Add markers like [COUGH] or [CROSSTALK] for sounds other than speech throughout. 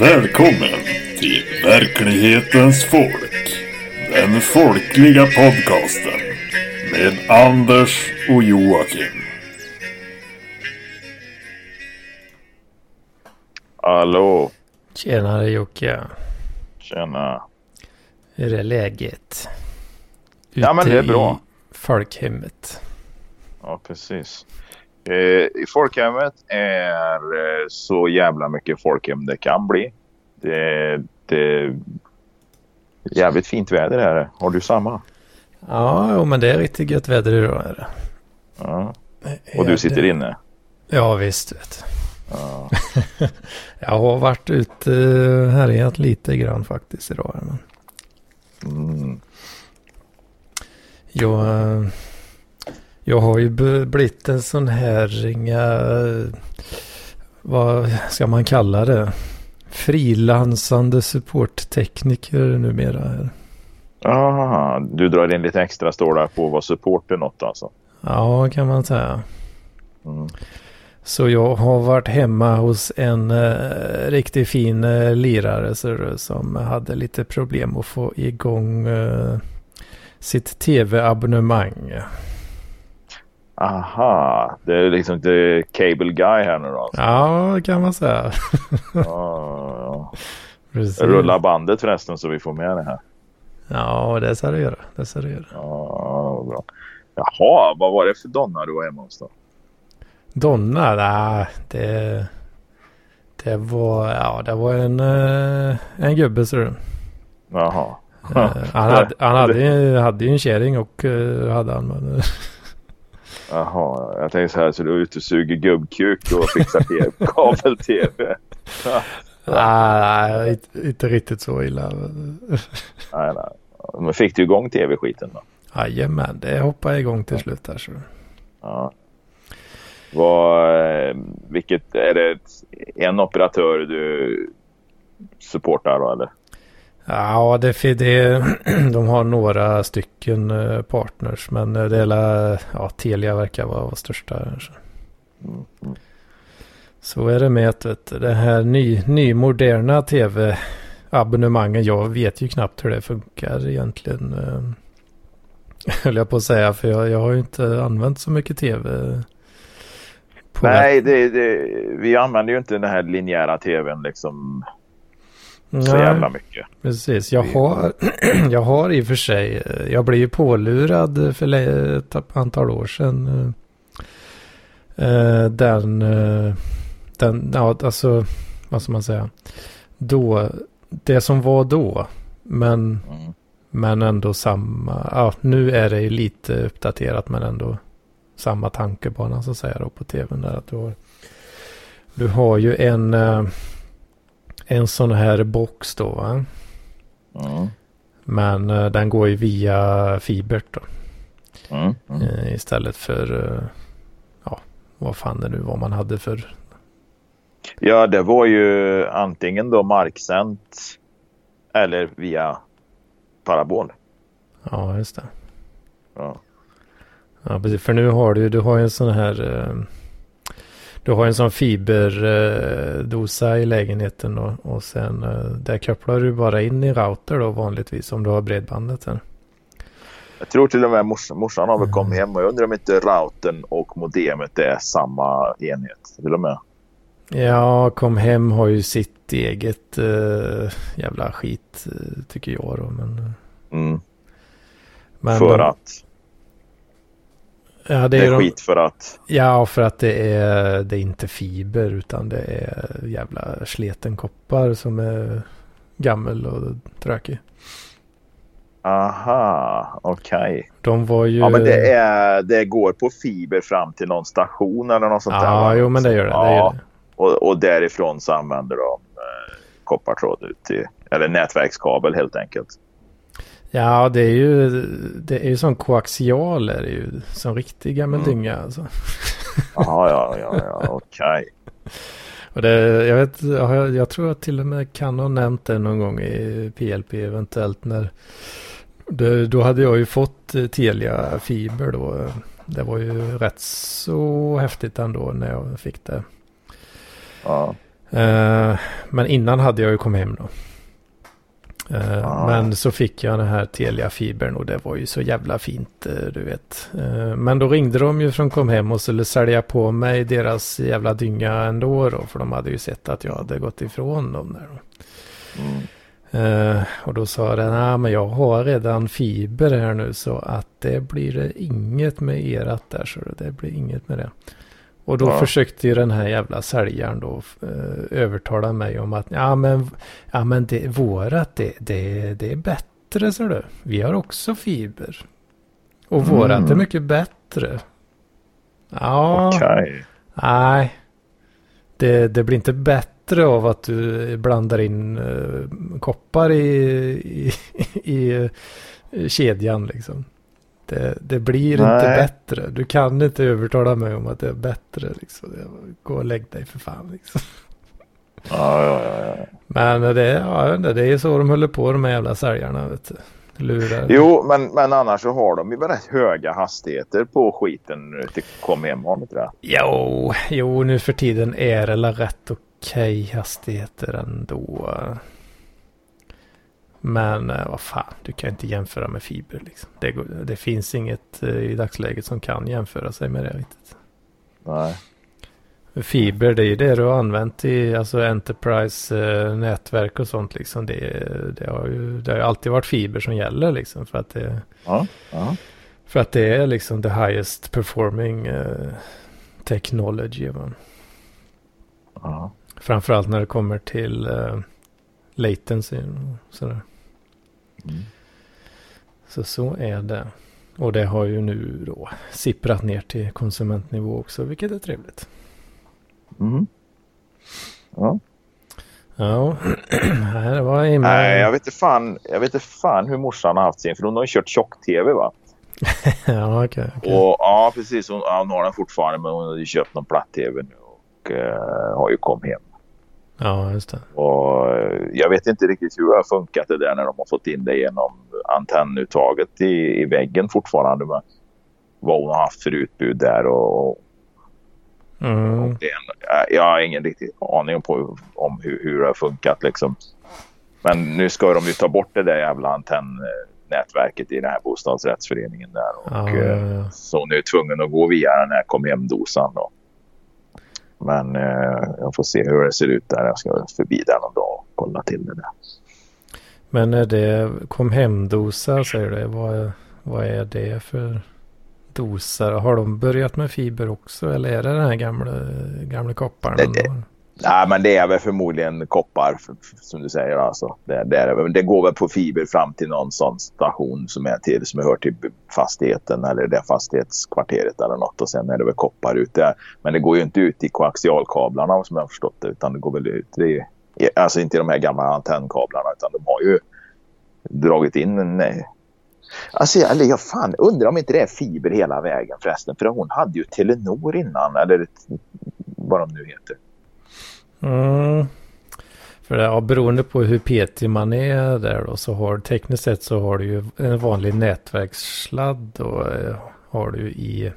Välkommen till verklighetens folk. Den folkliga podcasten med Anders och Joakim. Hallå, Tjenare Jocke. tjena. Hur är läget? Ja, men Ute det är bra. i folkhemmet. Ja, precis. Eh, I folkhemmet är eh, så jävla mycket folkhem det kan bli. Det, det är jävligt fint väder här. Har du samma? Ja, jo, men det är riktigt gött väder idag. Är det. Ja. Och du sitter det- inne? Ja, visst. Vet. Ja. [LAUGHS] Jag har varit ute och härjat lite grann faktiskt idag. Men Mm. jag, eh, jag har ju blivit en sån här, inga, vad ska man kalla det? Frilansande supporttekniker numera. Ah, du drar in lite extra stålar på vara support till något alltså? Ja, kan man säga. Mm. Så jag har varit hemma hos en eh, riktigt fin eh, lirare så, som hade lite problem att få igång eh, sitt tv-abonnemang. Aha, det är liksom inte cable guy här nu då? Alltså. Ja, kan man säga. Ja, ja. [LAUGHS] Precis. Rulla bandet förresten så vi får med det här. Ja, det ska du göra. Det ska du göra. Ja, bra. Jaha, vad var det för donna du var hemma hos då? Donna, nej, det, det var, ja, det var en, eh, en gubbe så du. Jaha. Eh, han [LAUGHS] hade, han hade, hade ju en kärring och eh, hade han. Men, Jaha, jag tänkte så här så du är ute och suger gubbkuk och fixar TV, [LAUGHS] kabel-tv. nej, inte, inte riktigt så illa. nej, nej. Men fick du igång tv-skiten då? Jajamän, det hoppade igång till slut där. Så. Ja. Vad, eh, vilket, är det en operatör du supportar då eller? Ja, det, det, [CLEARS THROAT] de har några stycken eh, partners. Men eh, det är la- ja, Telia verkar vara största. Mm. så är det med att vet, det här ny, nymoderna tv-abonnemangen. Jag vet ju knappt hur det funkar egentligen. eh, [LAUGHS] Höll jag på att säga. För jag, jag har ju inte använt så mycket tv. Nej, det, det, vi använder ju inte den här linjära tvn liksom så Nej. jävla mycket. Precis, jag har, [CLEARS THROAT] jag har i och för sig, eh, jag blev ju pålurad för ett antal år sedan. eh, eh, Den, den, ja alltså, vad ska man säga, då, det som var då, men, Mm. men ändå samma, ja nu är det ju lite uppdaterat men ändå samma tankebana så att säga då på tvn där att du har, du har ju en, en sån här box då va? Mm. Men eh, den går ju via fibert då. Mm. Mm. Eh, istället för, eh, ja, vad fan det nu var man hade för. Ja, det var ju antingen då marksänt eller via parabol. Ja, just det. Ja. Ja, precis. För nu har du ju, du har ju en sån här, du har en sån fiberdosa i lägenheten och, och sen eh, där kopplar du bara in i router då vanligtvis om du har bredbandet här. Jag tror till och med mors, morsan har väl Mm. kommit hem och jag undrar om inte routern och modemet är samma enhet. Till och med. Ja, kom hem har ju sitt eget eh, jävla skit eh, tycker jag då. Men, Mm. men för de- att. Ja, det Det är, är de, skit för att. Ja, för att det är, det är inte fiber utan det är jävla sleten koppar som är gammel och trökig. Aha, okej. De var ju... Ja, men det, är, det går på fiber fram till någon station eller något sånt där. Ja, jo men det gör det. det, Ja, gör det. Och, och därifrån så använder de eh, koppartråd ut till, eller nätverkskabel helt enkelt. Ja, det är ju, det är ju som koaxial är det ju. Som riktig gammal Mm. dynga alltså. Jaha, ja, ja, ja, [LAUGHS] okej. Och det, jag, vet, jag, jag tror jag till och med kan ha nämnt det någon gång i PLP eventuellt när det, då hade jag ju fått eh, Telia fiber då. Det var ju rätt så häftigt ändå när jag fick det. Ja. Eh, men innan hade jag ju kommit hem då. Eh, Ah. Men så fick jag den här Telia-fibern och det var ju så jävla fint, eh, du vet. Eh, men då ringde de ju från kom hem och skulle sälja på mig deras jävla dynga ändå då. För de hade ju sett att jag hade gått ifrån dem där. Mm. Och då sa den, nej men jag har redan fiber här nu så att det blir inget med erat där så det blir inget med det. Och då Ja. försökte ju den här jävla säljaren då eh, övertala mig om att ja men, ja, men det, vårat det, det, det är bättre så du. Vi har också fiber. Och Mm. vårat är mycket bättre. Ja, Okej. Nej. Det, det blir inte bättre av att du blandar in eh, koppar i, i, i, eh, kedjan liksom. Det, det blir inte Nej. bättre. Du kan inte övertala mig om att det är bättre. Liksom. Gå och lägg dig för fan. Liksom. [LAUGHS] Ja, ja, ja, ja. Men det, ja, inte, det är så de håller på de här jävla säljarna. Vet du. Lurar. Jo, men, men annars så har de ju rätt höga hastigheter på skiten nu till kom hem inte? Jo, jo, nu för tiden är det rätt okej hastigheter ändå. Men eh, vad fan, du kan inte jämföra med fiber liksom. Det, det finns inget eh, i dagsläget som kan jämföra sig med det riktigt. Nej. Fiber, det är ju det du har använt i alltså Enterprise-nätverk och sånt liksom. Det, det, har ju, det har ju alltid varit fiber som gäller liksom. För att det, Ja, ja. för att det är liksom the highest performing eh, technology. Ja. Framförallt när det kommer till uh, latency och sådär. Mm. Så så är det. Och det har ju nu då sipprat ner till konsumentnivå också, vilket är trevligt. Mm. Ja. Ja, [CLEARS THROAT] det var Emil. Nej, jag vet inte fan, jag vet inte fan hur morsan har haft sin. För hon har ju kört tjock-tv va? [LAUGHS] ja, okej. okej. Och ja, precis. Hon, hon har den fortfarande men hon har ju köpt någon platt-tv nu och eh, har ju kommit hem. Ja, just det. Och eh, jag vet inte riktigt hur det har funkat det där när de har fått in det genom antennuttaget i, i väggen fortfarande. Men vad hon har haft för utbud där och, Mm. och en, jag har ingen riktig aning på, om hur, hur det har funkat liksom. Men nu ska de ju ta bort det där jävla antennnätverket i den här bostadsrättsföreningen där. Och, Ja, eh, ja, ja. Så nu är tvungen att gå via den här kom hem-dosan då. Men eh, jag får se hur det ser ut där. Jag ska förbi där någon dag och kolla till det där. Men är det kom hem-dosa säger du? Vad, vad är det för dosar? Har de börjat med fiber också? Eller är det den här gamla, gamla kopparn? Det- det- Nej, men det är väl förmodligen koppar som du säger. Alltså. Det, det, är, det. Går väl på fiber fram till någon sån station som är till som hör till fastigheten eller det fastighetskvarteret eller något. Och sen är det väl koppar ut där. Men det går ju inte ut i koaxialkablarna som jag har förstått det. Utan det går väl ut. i, alltså inte i de här gamla antennkablarna utan de har ju dragit in en... nej. Alltså, eller jag fan undrar om inte det är fiber hela vägen förresten. För hon hade ju Telenor innan. Eller vad de nu heter. Mm. För det, ja, beroende på hur petig man är där då så har tekniskt sett så har du ju en vanlig nätverkssladd och eh, har du i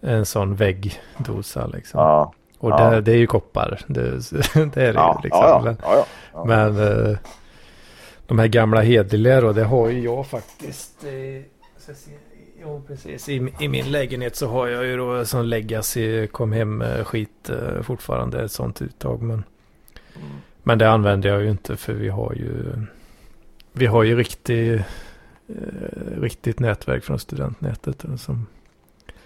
en sån väggdosa liksom. Ja. och ja. det, det är ju koppar. Det, [LAUGHS] det är det Ja, ju liksom. ja, Men- eh, de här gamla hederliga då, det har ju jag faktiskt. Eh, jo, precis. I, I min lägenhet så har jag ju då sån legacy kom hem eh, skit eh, fortfarande. Ett sånt uttag. Men, men det använder jag ju inte för vi har ju vi har ju riktig, eh, riktigt nätverk från studentnätet. Som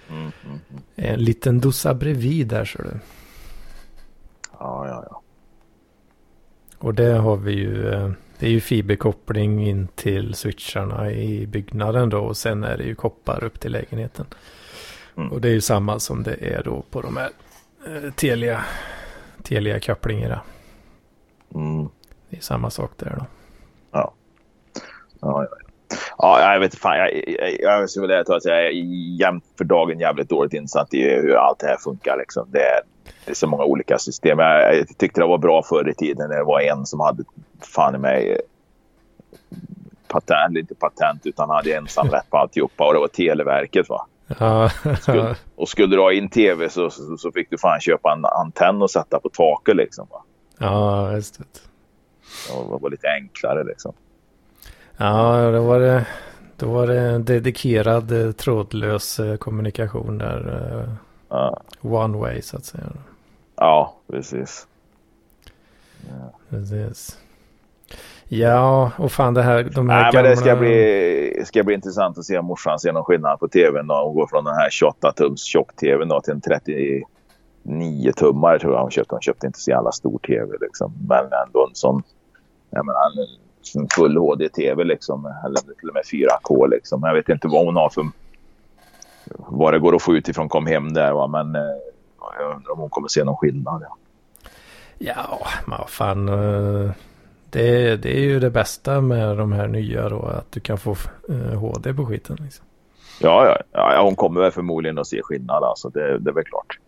Mm, mm, mm. en liten dosa bredvid där så du. ja, ja, ja. Och det har vi ju. eh, Det är ju fiberkoppling in till switcharna i byggnaden då. Och sen är det ju koppar upp till lägenheten. Mm. Och det är ju samma som det är då på de här eh, Telia, Telia kopplingarna. Mm. Det är samma sak där då. Ja, ja, ja. Ja, jag vet fan. Jag, jag, jag skulle vilja ta att jag är jämt för dagen jävligt dåligt insatt i hur allt det här funkar. Liksom. Det, det är så många olika system. Jag, jag tyckte det var bra förr i tiden när det var en som hade fan i mig patent, inte patent, utan hade ensam rätt på alltihopa och det var Televerket. Va? Skulle, och skulle du ha in tv så, så, så fick du fan köpa en antenn och sätta på taket. Liksom, va? Ja, just det. Det var lite enklare liksom. Ja, då var det, då var det dedikerad eh, trådlös eh, kommunikation där. Ja, One way så att säga. ja precis. Precis. Ja, och fan det här, de här Nej, gamla... men det ska bli, ska bli intressant att se om morsan ser någon skillnad på tvn. Hon går från den här 28-tums tjock-tvn till en 39 tummare tror jag hon köpte. Hon köpte inte så jävla stor tv liksom. Men ändå en sån, jag menar, en full HD-tv liksom. Eller till och med 4K liksom. Jag vet inte vad hon har för, vad det går att få ut ifrån kom hem där va. Men eh, jag undrar om hon kommer se någon skillnad. Ja. Ja, men vad fan. eh, Det, det är ju det bästa med de här nya då. Att du kan få eh, HD på skiten. Liksom. Ja, ja, ja, hon kommer väl förmodligen att se skillnad alltså. Det, det är väl klart.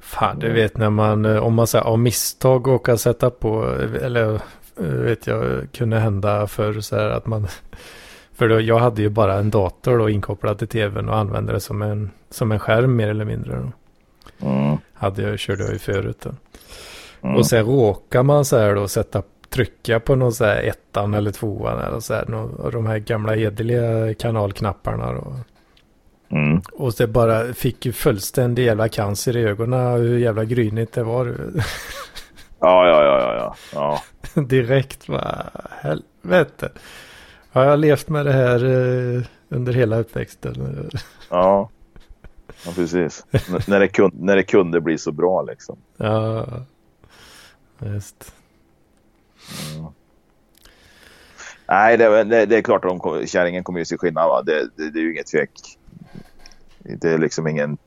Fan, du vet när man, eh, om man säger av misstag råkar sätta på, eh, eller eh, vet jag, kunde hända förr så här att man, [LAUGHS] för då, jag hade ju bara en dator då inkopplad till tvn och använde det som en, som en skärm mer eller mindre. Då. Mm. Hade jag, körde jag ju förut. Mm. Och sen råkar man så här då sätta, trycka på någon så här ettan eller tvåan eller så här, någon, de här gamla hederliga kanalknapparna då. Mm. Och det bara fick ju fullständig jävla cancer i ögonen hur jävla grynigt det var. Ja, ja, ja, ja, ja. ja. [LAUGHS] Direkt va, helvete. Har jag levt med det här eh, under hela uppväxten? [LAUGHS] Ja, ja precis. N- när, det kun, när det kunde bli så bra liksom. Ja, just. Nej, det, det, det är klart att de kärringen kommer ju se skillnad. Va? Det, det, det är ju inget tvek. Det är liksom ingen,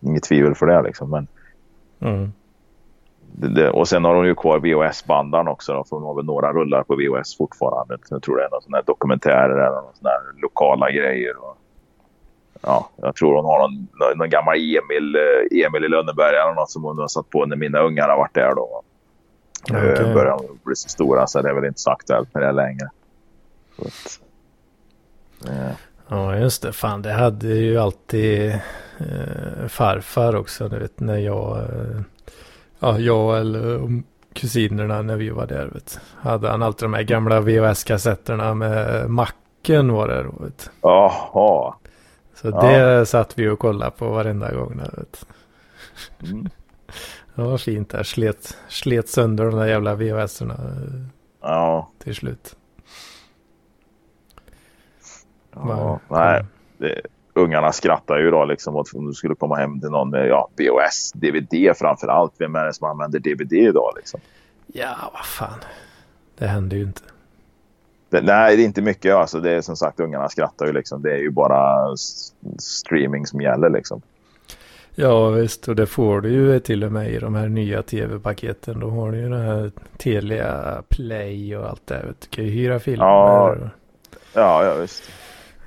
inget tvivel för det liksom. Men Mm. Och sen har de ju kvar VHS-bandaren också. Då, för de har väl några rullar på VHS fortfarande. Jag tror det är någon sån här dokumentärer eller någon sån här lokala grejer. Och, ja, jag tror hon har någon, någon, gammal Emil, eh, Emil i Lönneberga eller något som hon har satt på när mina ungar har varit där då. Okej. Okay. Börjar de bli så stora så det är väl inte så aktuellt med det längre. Att, eh, Ja, just det. Fan, det hade ju alltid eh, farfar också. Du vet när jag, eh, ja, jag eller kusinerna när vi var där. Vet, hade han alltid de här gamla VHS-kassetterna med Macken var det då. Vet. Jaha. Så Ja. det satt vi och kollade på varenda gång. Där, vet. Mm. [LAUGHS] Det var fint där. Slet, slet sönder de där jävla VHS-erna Ja. till slut. ja. Nej, det, ungarna skrattar ju då liksom åt om du skulle komma hem till någon med ja, VHS, DVD framför allt. Vem är det som använder DVD idag liksom? Ja, vad fan. Det hände ju inte. Det, nej, det är inte mycket. Alltså, det är som sagt, ungarna skrattar ju liksom. Det är ju bara streaming som gäller liksom. Ja visst, och det får du ju till och med i de här nya tv-paketen. Då har du ju den här Telia Play och allt det Du Du kan ju hyra filmer. Ja, och, Ja, ja visst.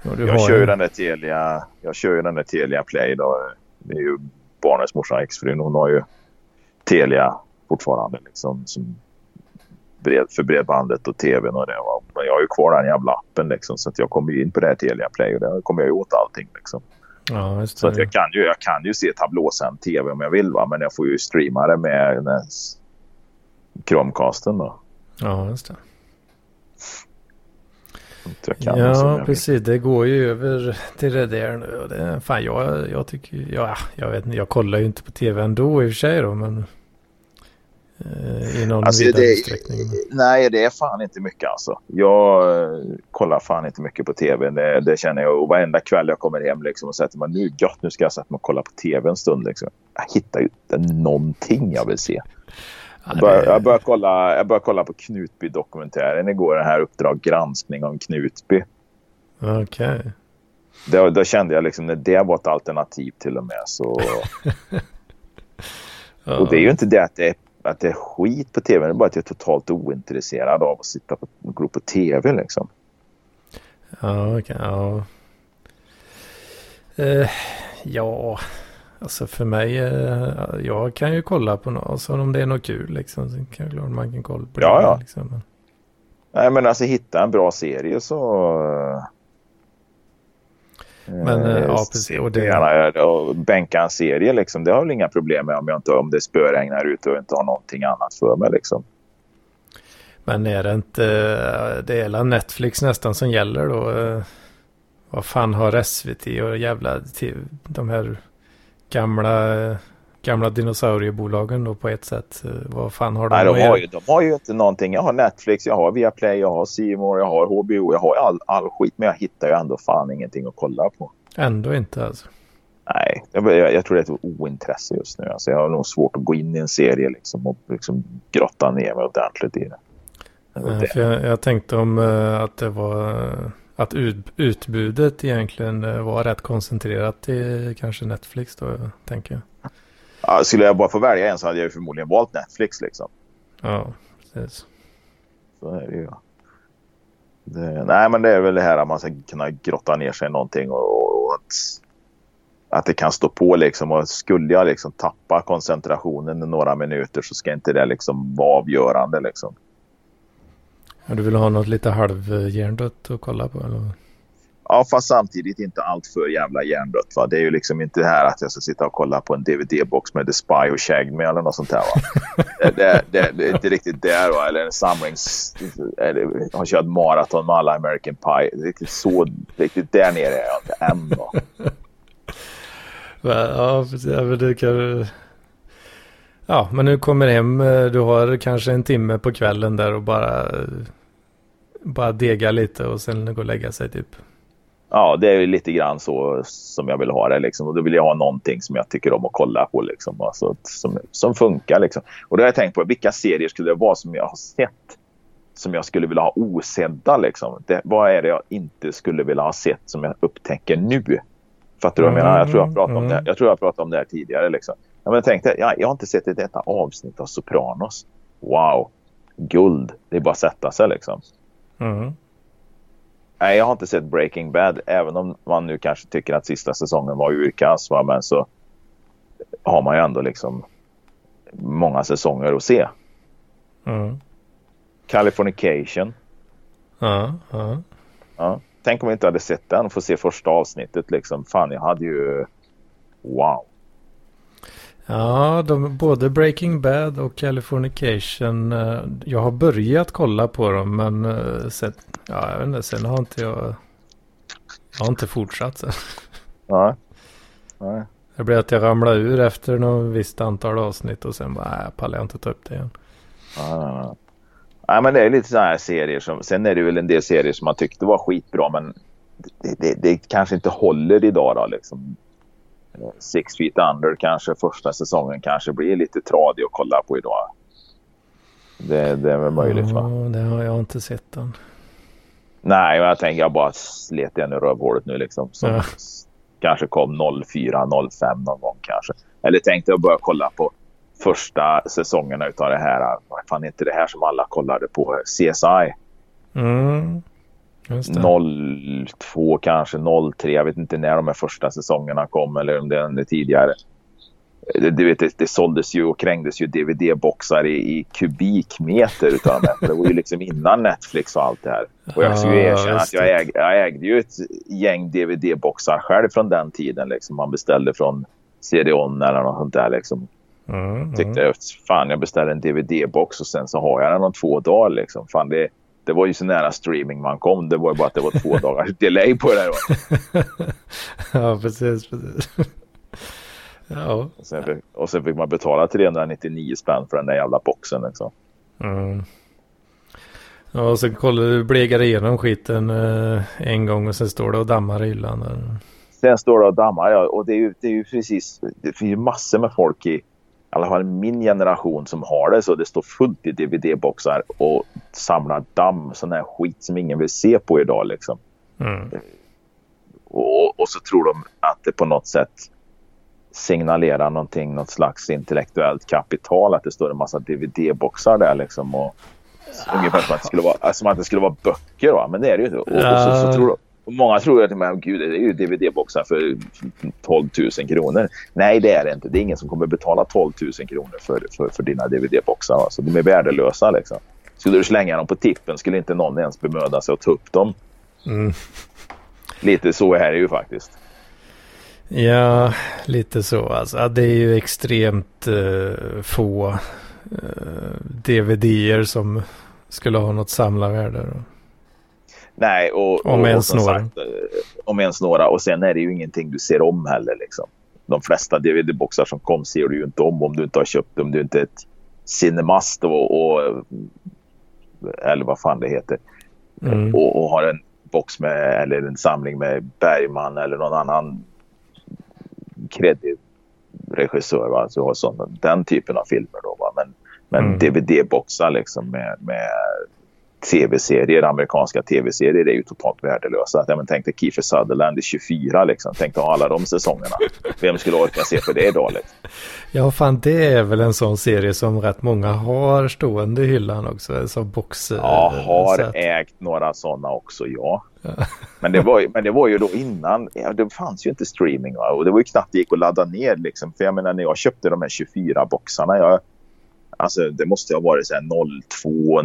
Jag kör ju den där Telia, jag kör ju den där Telia Play då. Det är ju barnens morsa exfrun. Hon har ju Telia fortfarande liksom som bred, för bredbandet och tvn och det. va. Men jag har ju kvar den jävla appen liksom så att jag kommer in på det här Telia Play och där kommer jag ju åt allting liksom. Ja, Så att jag kan ju, jag kan ju se tablåsänd tv om jag vill va. Men jag får ju streama det med Chromecasten då. Ja, just det. Jag kan Ja, precis. Det går ju över till det där nu. Och det, fan, jag, jag tycker ja, jag vet inte. Jag kollar ju inte på tv ändå i och för sig då, men eh, i någon Alltså, vidare det- utsträckning. Nej, det är fan inte mycket alltså. Jag eh, kollar fan inte mycket på tv. Det, det känner jag. Och varenda kväll jag kommer hem liksom och sätter mig nu gött, nu ska jag sätta mig och kolla på tv en stund. Liksom. Jag hittar ju inte någonting jag vill se. Ja, Jag började, det- jag började, kolla, jag började kolla på Knutby-dokumentären igår. Den här Uppdrag granskning om Knutby. Okej. Då, då kände jag liksom när det var ett alternativ till och med så... [LAUGHS] Ja. Och det är ju inte det att det är, att det är skit på tv. Det är bara att jag är totalt ointresserad av att sitta på, och glo på tv liksom. Ja, okej. ja. Eh, ja, alltså för mig, eh, jag kan ju kolla på något, alltså om det är något kul liksom. Så kan jag klart man kan kolla på Ja, det. ja. Liksom. Men- Nej men alltså hitta en bra serie så... Men eh, ja, precis. Och det... Gärna, och bänka en serie liksom. Det har väl inga problem med om, jag inte, om det spöregnar ute och inte har någonting annat för mig liksom. Men är det inte, det är Netflix nästan som gäller då? Vad fan har SVT och jävla de här gamla gamla dinosauriebolagen då på ett sätt. Vad fan har de? Nej, de har, ju, de har ju inte någonting. Jag har Netflix, jag har Viaplay, jag har Simor, jag har HBO, jag har all, all skit. Men jag hittar ju ändå fan ingenting att kolla på. Ändå inte alltså? Nej, jag, jag, tror det är ett ointresse just nu. Alltså jag har nog svårt att gå in i en serie liksom och liksom grotta ner mig ordentligt i det. för jag, jag, tänkte om uh, att det var uh, att ut, utbudet egentligen uh, var rätt koncentrerat till kanske Netflix då, tänker jag. Ja, skulle jag bara få välja en så hade jag förmodligen valt Netflix liksom. Ja, precis. Så är det ju. Det, nej, men det är väl det här att man ska kunna grotta ner sig i någonting och, och att, att det kan stå på liksom. Och skulle jag liksom tappa koncentrationen i några minuter så ska inte det liksom vara avgörande liksom. Ja, du vill ha något lite halvhjärndött att kolla på eller? Ja, fast samtidigt inte allt för jävla hjärndött. Va? Det är ju liksom inte det här att jag ska sitta och kolla på en DVD-box med The Spy och Shag Me eller något sånt där. Va? [LAUGHS] det, det, det, det, är inte riktigt där. Va? Eller en samlings... Eller, har kört maraton med alla American Pie. Riktigt så... Riktigt där nere är jag inte än. Va? [LAUGHS] ja, precis. Ja, men det kan... Ja, men nu kommer hem. Du har kanske en timme på kvällen där och bara... Bara dega lite och sen gå och lägga sig typ ja, det är lite grann så som jag vill ha det. Liksom. Och då vill jag ha någonting som jag tycker om att kolla på. Liksom. Alltså, som, som funkar. Liksom. Och då har jag tänkt på vilka serier skulle det vara som jag har sett som jag skulle vilja ha osedda. Liksom. Det, vad är det jag inte skulle vilja ha sett som jag upptäcker nu? Fattar du vad jag menar? Jag tror jag pratade om det, mm. jag tror jag pratade om det här tidigare. Liksom. Ja, men jag jag har inte sett ett enda avsnitt av Sopranos. Wow, guld. Det är bara att sätta sig liksom. Mm. Nej, jag har inte sett Breaking Bad. Även om man nu kanske tycker att sista säsongen var urkass. Men så har man ju ändå liksom många säsonger att se. Mm. Californication. Ja, ja. ja. Tänk om vi inte hade sett den och få se första avsnittet. Liksom. Fan, jag hade ju... Wow. Ja, de, både Breaking Bad och Californication. Eh, jag har börjat kolla på dem men uh, sen, ja, jag vet inte, sen har inte jag... Jag har inte fortsatt sen. Nej. Nej. Det blev att jag ramlade ur efter något visst antal avsnitt och sen bara, nej, pallar jag inte ta upp det igen. Nej, nej, nej. nej men det är lite sådana här serier som, sen är det väl en del serier som man tyckte var skitbra men det, det, det kanske inte håller idag då liksom. Six Feet Under kanske första säsongen kanske blir lite tradig att kolla på idag. Det, det är väl möjligt va? Ja, det har jag inte sett än. Nej, men jag tänker jag bara slet igen i rövhålet nu liksom. Som ja. Kanske kom 04, 05 någon gång kanske. Eller tänkte jag börja kolla på första säsongerna utav det här. Vad fan inte det här som alla kollade på? CSI. Mm. 02 kanske, 03. Jag vet inte när de här första säsongerna kom eller om det är tidigare. Du vet, det, det såldes ju och krängdes ju DVD-boxar i, i, kubikmeter utav dem. Det var ju liksom innan Netflix och allt det här. Och jag ska ju erkänna att jag, äg, jag ägde ju ett gäng DVD-boxar själv från den tiden. Liksom. Man beställde från CD-ON eller något sånt där. Liksom. Mm, Tyckte mm. fan jag beställer en DVD-box och sen så har jag den om två dagar. Liksom. Fan, det, det var ju så nära streaming man kom. Det var ju bara att det var två dagars [LAUGHS] delay på det där. [LAUGHS] ja, precis. precis. ja. Och sen, fick, och sen fick man betala 399 spänn för den där jävla boxen. Liksom. Mm. Ja, och så kollade du, blegade igenom skiten eh, en gång och sen står det och dammar i hyllan. Där. Sen står det och dammar, ja. Och det är ju, det är ju precis, det finns ju massor med folk i alla fall min generation som har det så det står fullt i DVD-boxar och samlar damm, sån här skit som ingen vill se på idag liksom. Mm. Och, och, så tror de att det på något sätt signalerar någonting, något slags intellektuellt kapital, att det står en massa DVD-boxar där liksom. Och, Ungefär som att det skulle vara, som att det skulle vara böcker va? men det är det ju inte. Och, och så, så tror de, och många tror att men, gud, det är ju DVD-boxar för 12 000 kronor. Nej, det är det inte. Det är ingen som kommer betala 12 000 kronor för, för, för dina DVD-boxar. Alltså, de är värdelösa. Liksom. Skulle du slänga dem på tippen skulle inte någon ens bemöda sig att ta upp dem. Mm. Lite så är det ju faktiskt. Ja, lite så. Alltså, ja, det är ju extremt uh, få uh, DVD-er som skulle ha något samlarvärde. Nej, och, om och, ens och några. Sagt, eh, om ens några. Och sen är det ju ingenting du ser om heller. Liksom. De flesta DVD-boxar som kom ser du ju inte om om du inte har köpt dem. Du är inte ett Cinemast och, och eller vad fan det heter. Mm. Och, och har en box med eller en samling med Bergman eller någon annan kreddig regissör. Va? Så sån, den typen av filmer. Då, va? Men, men Mm. DVD-boxar liksom med, med tv-serier, amerikanska tv-serier är ju totalt värdelösa. Att, ja, men tänk dig Kiefer Sutherland i 24 liksom. Tänk dig alla de säsongerna. Vem skulle orka se på det idag? Ja, fan det är väl en sån serie som rätt många har stående i hyllan också. Som box. eh, Jag har att- ägt några sådana också, ja. Men det, var, ju- men det var ju då innan, ja, det fanns ju inte streaming va? och det var ju knappt det gick att ladda ner liksom. För jag menar när jag köpte de här 24 boxarna, jag, alltså det måste ha varit så här 02,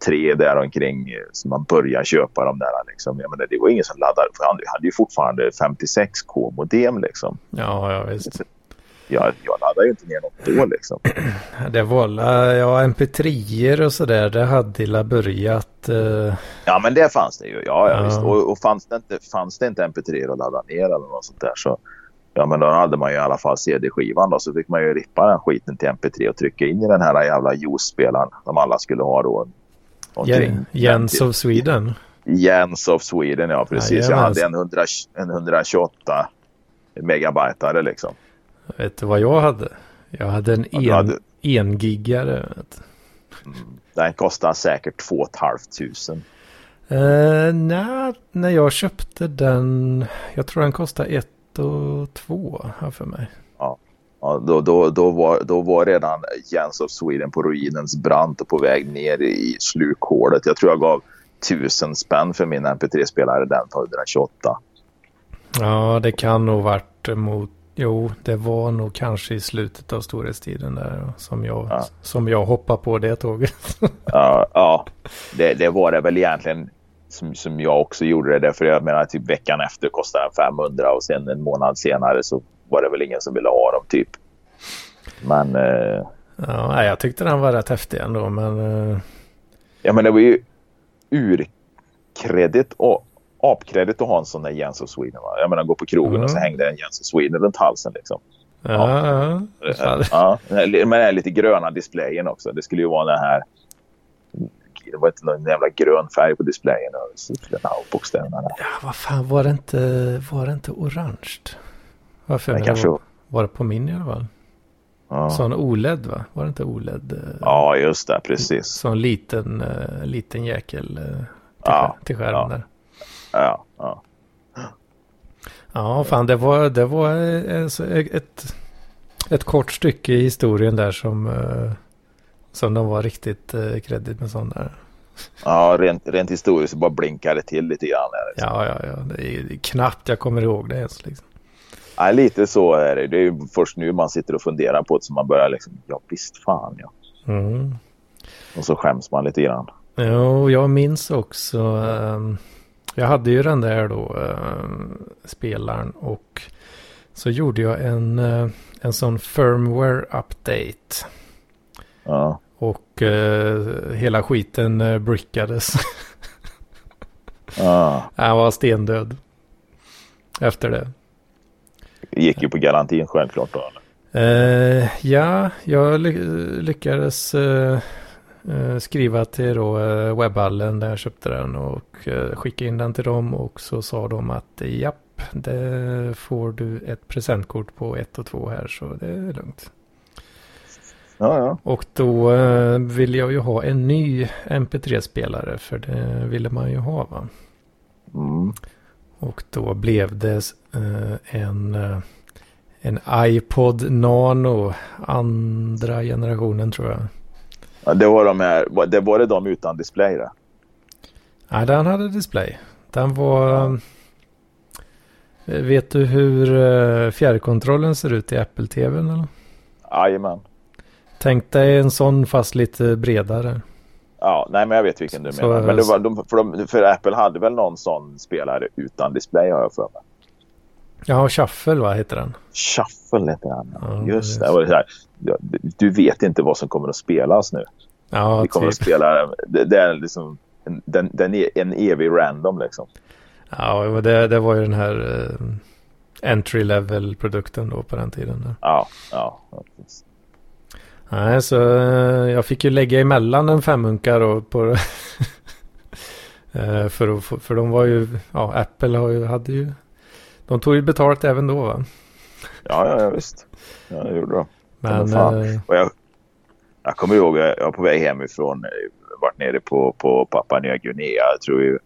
03 där omkring eh, som man började köpa de där liksom. Jag menar det var ingen som laddade, för han hade ju fortfarande 56k modem liksom. Ja, ja visst. Jag, jag laddade ju inte ner något då liksom. [CLEARS THROAT] Det var la- ja, mp3er och sådär. Det hade illa börjat. eh, Ja men det fanns det ju. Ja, ja, Ja. Visst. Och, och fanns, det inte, fanns det inte mp3 att ladda ner eller något sånt där så ja men då hade man ju i alla fall CD-skivan då så fick man ju rippa den skiten till mp3 och trycka in i den här jävla juice-spelaren som alla skulle ha då. Jen- Jens of Sweden. Jens of Sweden ja precis. Jag hade en, 100, en 128 megabytare liksom. Vet du vad jag hade? Jag hade en Ja, en, hade- engiggare. vet du. Den kostar säkert 2 500. Eh, nej, när jag köpte den. Jag tror den kostade ett och två här för mig. Ja, då, då, då, var, då var redan Jens of Sweden på ruinens brant och på väg ner i slukhålet. Jag tror jag gav tusen spänn för min MP3-spelare den på 128. Ja, det kan nog varit mot. Jo, det var nog kanske i slutet av storhetstiden där som jag, Ja. som jag hoppade på det tåget. Ja, ja [LAUGHS] det, det var det väl egentligen som, som jag också gjorde det. Därför jag menar typ veckan efter kostade den 500 och sen en månad senare så var det väl ingen som ville ha dem typ. Men, eh, ja, jag tyckte den var rätt häftig ändå, men eh, ja, men det var ju urkredit och apkredit att ha en sån där Jens of Sweden. Va? Jag menar gå på krogen Mm. och så hängde en Jens of Sweden runt halsen liksom. ja, ja. Fan. Ja, men den här lite gröna displayen också. Det skulle ju vara den här... Det var inte någon jävla grön färg på displayen. och siffrorna och bokstäverna. Ja, vad fan var det inte, var det inte orange? Varför Det kanske... var, var det på min i alla fall? Ja. Sån OLED va? Var det inte OLED? eh, ja, just det. Precis. Sån liten, uh, liten jäkel uh, till, Ja, till skärmen ja. där. Ja, ja. Ja, fan det var, det var eh, så ett, ett kort stycke i historien där som, eh, som de var riktigt uh, kredit med sån där. ja rent, rent historiskt bara blinkade det till lite grann. Här, liksom. Ja, ja, ja. Det är, knappt jag kommer ihåg det ens liksom. ja, lite så är det. Det är först nu man sitter och funderar på det så man börjar liksom, ja visst fan ja. Mm. Och så skäms man lite grann. Jo, jag minns också. ehm, jag hade ju den där då, ehm, spelaren. Och så gjorde jag en, eh, en sån firmware update. Ja. Och eh, hela skiten uh, brickades. Ja. [LAUGHS] Han var stendöd. Efter det. Gick ju på garantin självklart då. Eh, ja, jag ly- lyckades eh, eh, skriva till då, eh, webbhallen där jag köpte den och eh, skicka in den till dem och så sa de att eh, japp, det får du ett presentkort på ett och två här så det är lugnt. Ja, ja. Och då eh, ville jag ju ha en ny MP3-spelare för det ville man ju ha va. Mm. Och då blev det eh, en, eh, en iPod Nano andra generationen tror jag. Ja, det var de här, det var det de utan display det? Nej, den hade display. Den var... Vet du hur fjärrkontrollen ser ut i Apple-TVn eller? Jajamän. Tänk dig en sån fast lite bredare. Ja, nej men jag vet vilken du Så- menar. Men det var, de, för, de, för Apple hade väl någon sån spelare utan display har jag för mig. Ja, Shuffle va, heter den. Shuffle heter han. Ja, Just det det. här, du vet inte vad som kommer att spelas nu. Ja, Vi kommer typ. att spela, det, det är liksom en, den, den är en evig random liksom. Ja, det, det var ju den här eh, entry level produkten då på den tiden. Där. Ja, ja. precis. Nej, så eh, jag fick ju lägga emellan en femhunkar då på [LAUGHS] Eh, för, att för de var ju, ja Apple har ju, hade ju, de tog ju betalt även då va. Ja, ja, ja visst. Ja, det gjorde de. Men Men eh, jag, jag kommer ihåg, jag var på väg hemifrån, varit nere på, på Papua Nya Guinea. Jag tror vi,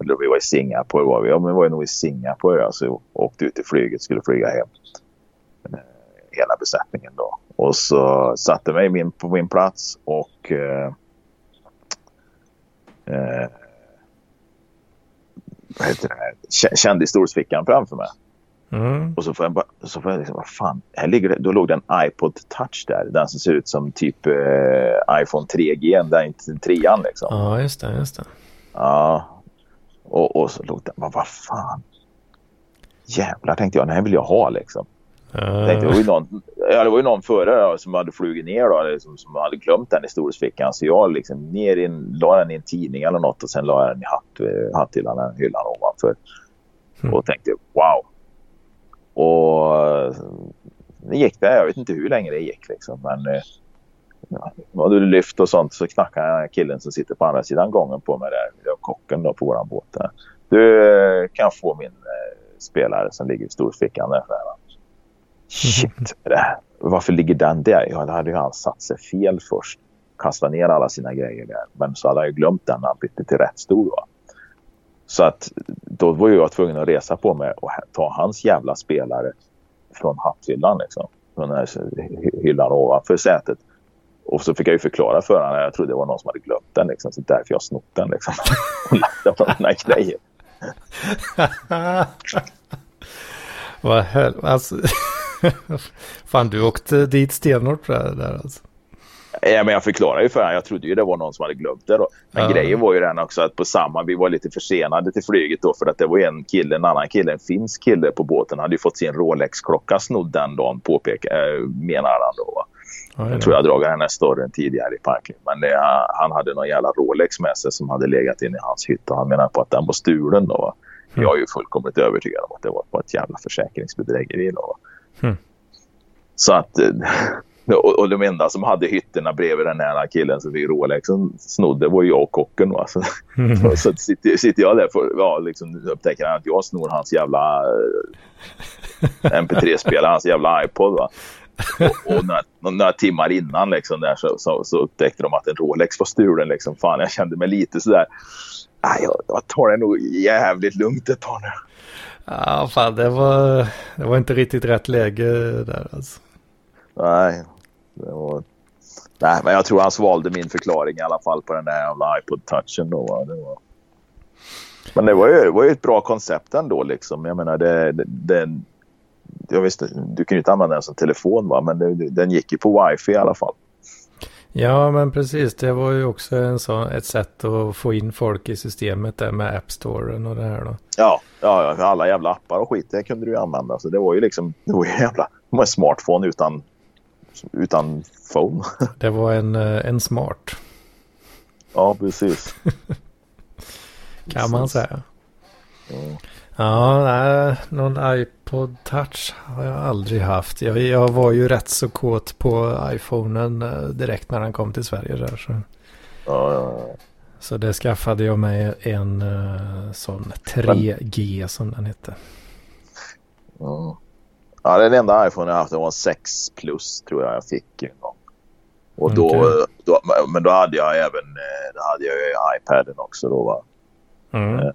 eller vi var i Singapore. Var vi, ja, men vi var nog i Singapore. Alltså, åkte ut i flyget, skulle flyga hem. Hela besättningen då. Och så satte mig min, på min plats och eh, eh, vad heter det? Kände i stolsfickan framför mig. mm, Och så får jag bara, så får jag liksom, vad fan, här ligger det, då låg det en iPod touch där. Den som ser ut som typ eh, iPhone 3G, den inte trean liksom. Ja. ja just det, just det. Och, och så låg den, vad, vad fan. Jävlar tänkte jag, den här vill jag ha liksom. Eh, Tänkte, det, var ju någon, ja, det var ju någon före som hade flugit ner då, eller som, hade glömt den i stolsfickan. Så jag liksom ner i en, la den i en tidning eller något och sen la jag den i hatt, eh, hatthyllan, hyllan ovanför. Mm. Och tänkte wow. Och eh, det gick det. Jag vet inte hur länge det gick liksom. Men ja, hade du lyft och sånt så knackade killen som sitter på andra sidan gången på mig där. Det var kocken då på våran båt. Där. Du kan få min eh, spelare som ligger i storfickan där. För. Det här. Varför ligger den där? Ja, då hade ju han satt sig fel först. Kastat ner alla sina grejer där. Men så hade han ju glömt den när han bytte till rätt stol. Va? Så att då var jag tvungen att resa på mig och ta hans jävla spelare från hatthyllan liksom. Från den här hy- hyllan ovanför sätet. Och så fick jag ju förklara för honom. Jag trodde det var någon som hade glömt den liksom. Så därför jag snott den liksom. Och lagt den på mina grejer. [LAUGHS] Vad hel... Alltså... [LAUGHS] Fan, du åkte dit stenhårt på det där alltså. Ja, men jag förklarade ju för honom. Jag trodde ju det var någon som hade glömt det då. Men Ja. grejen var ju den också att på samma, vi var lite försenade till flyget då för att det var en kille, en annan kille, en finsk kille på båten hade ju fått sin Rolex-klocka snodd den dagen påpeka, äh, menar han då. Va? Oj Jag tror jag dragit den här storyn tidigare i parken. Men det, han, hade någon jävla Rolex med sig som hade legat inne i hans hytt och han menar på att den var stulen då. Va? Mm. Jag är ju fullkomligt övertygad om att det var ett jävla försäkringsbedrägeri då. Va? Mm. Så att, eh, och, och de enda som hade hytterna bredvid den här killen som vi Rolexen snodde var jag och kocken. Va? Så, Mm. så sitter, sitter jag där och ja, liksom, upptäcker att jag snor hans jävla eh, MP3-spelare, hans jävla iPod. Va? Och, och några, några timmar innan liksom där, så, så, så upptäckte de att en Rolex var stulen. Liksom. Fan, jag kände mig lite sådär. Jag tar det nog jävligt lugnt ett tag nu. Ja, fan det var, det var inte riktigt rätt läge där alltså. Nej, det var... Nej, men jag tror han svalde min förklaring i alla fall på den där jävla iPod-touchen då. va. Det var... Men det var, ju, det var ju ett bra koncept ändå liksom. Jag menar, det, det, det, jag visste, du kan ju inte använda den som telefon va, men det, den gick ju på wifi i alla fall. Ja, men precis. Det var ju också en sån, ett sätt att få in folk i systemet där med App Storen och det här då. Ja, ja, ja, alla jävla appar och skit det kunde du ju använda. Så det var ju liksom, det var ju jävla, det var en smartphone utan, utan phone. [LAUGHS] Det var en, eh, en smart, ja, precis. [LAUGHS] kan man Precis. säga. Mm. Ja, nej, någon iPod touch har jag aldrig haft. Jag, jag var ju rätt så kåt på iPhonen eh, direkt när den kom till Sverige där. Så, Ja, ja, ja. så det skaffade jag mig en eh, sån 3G som den hette. Mm. Ja, den enda iPhone jag haft var en 6 plus tror jag jag fick en gång. Och då, Okej. då, men då hade jag även eh, då hade jag ju iPaden också då va. Mm.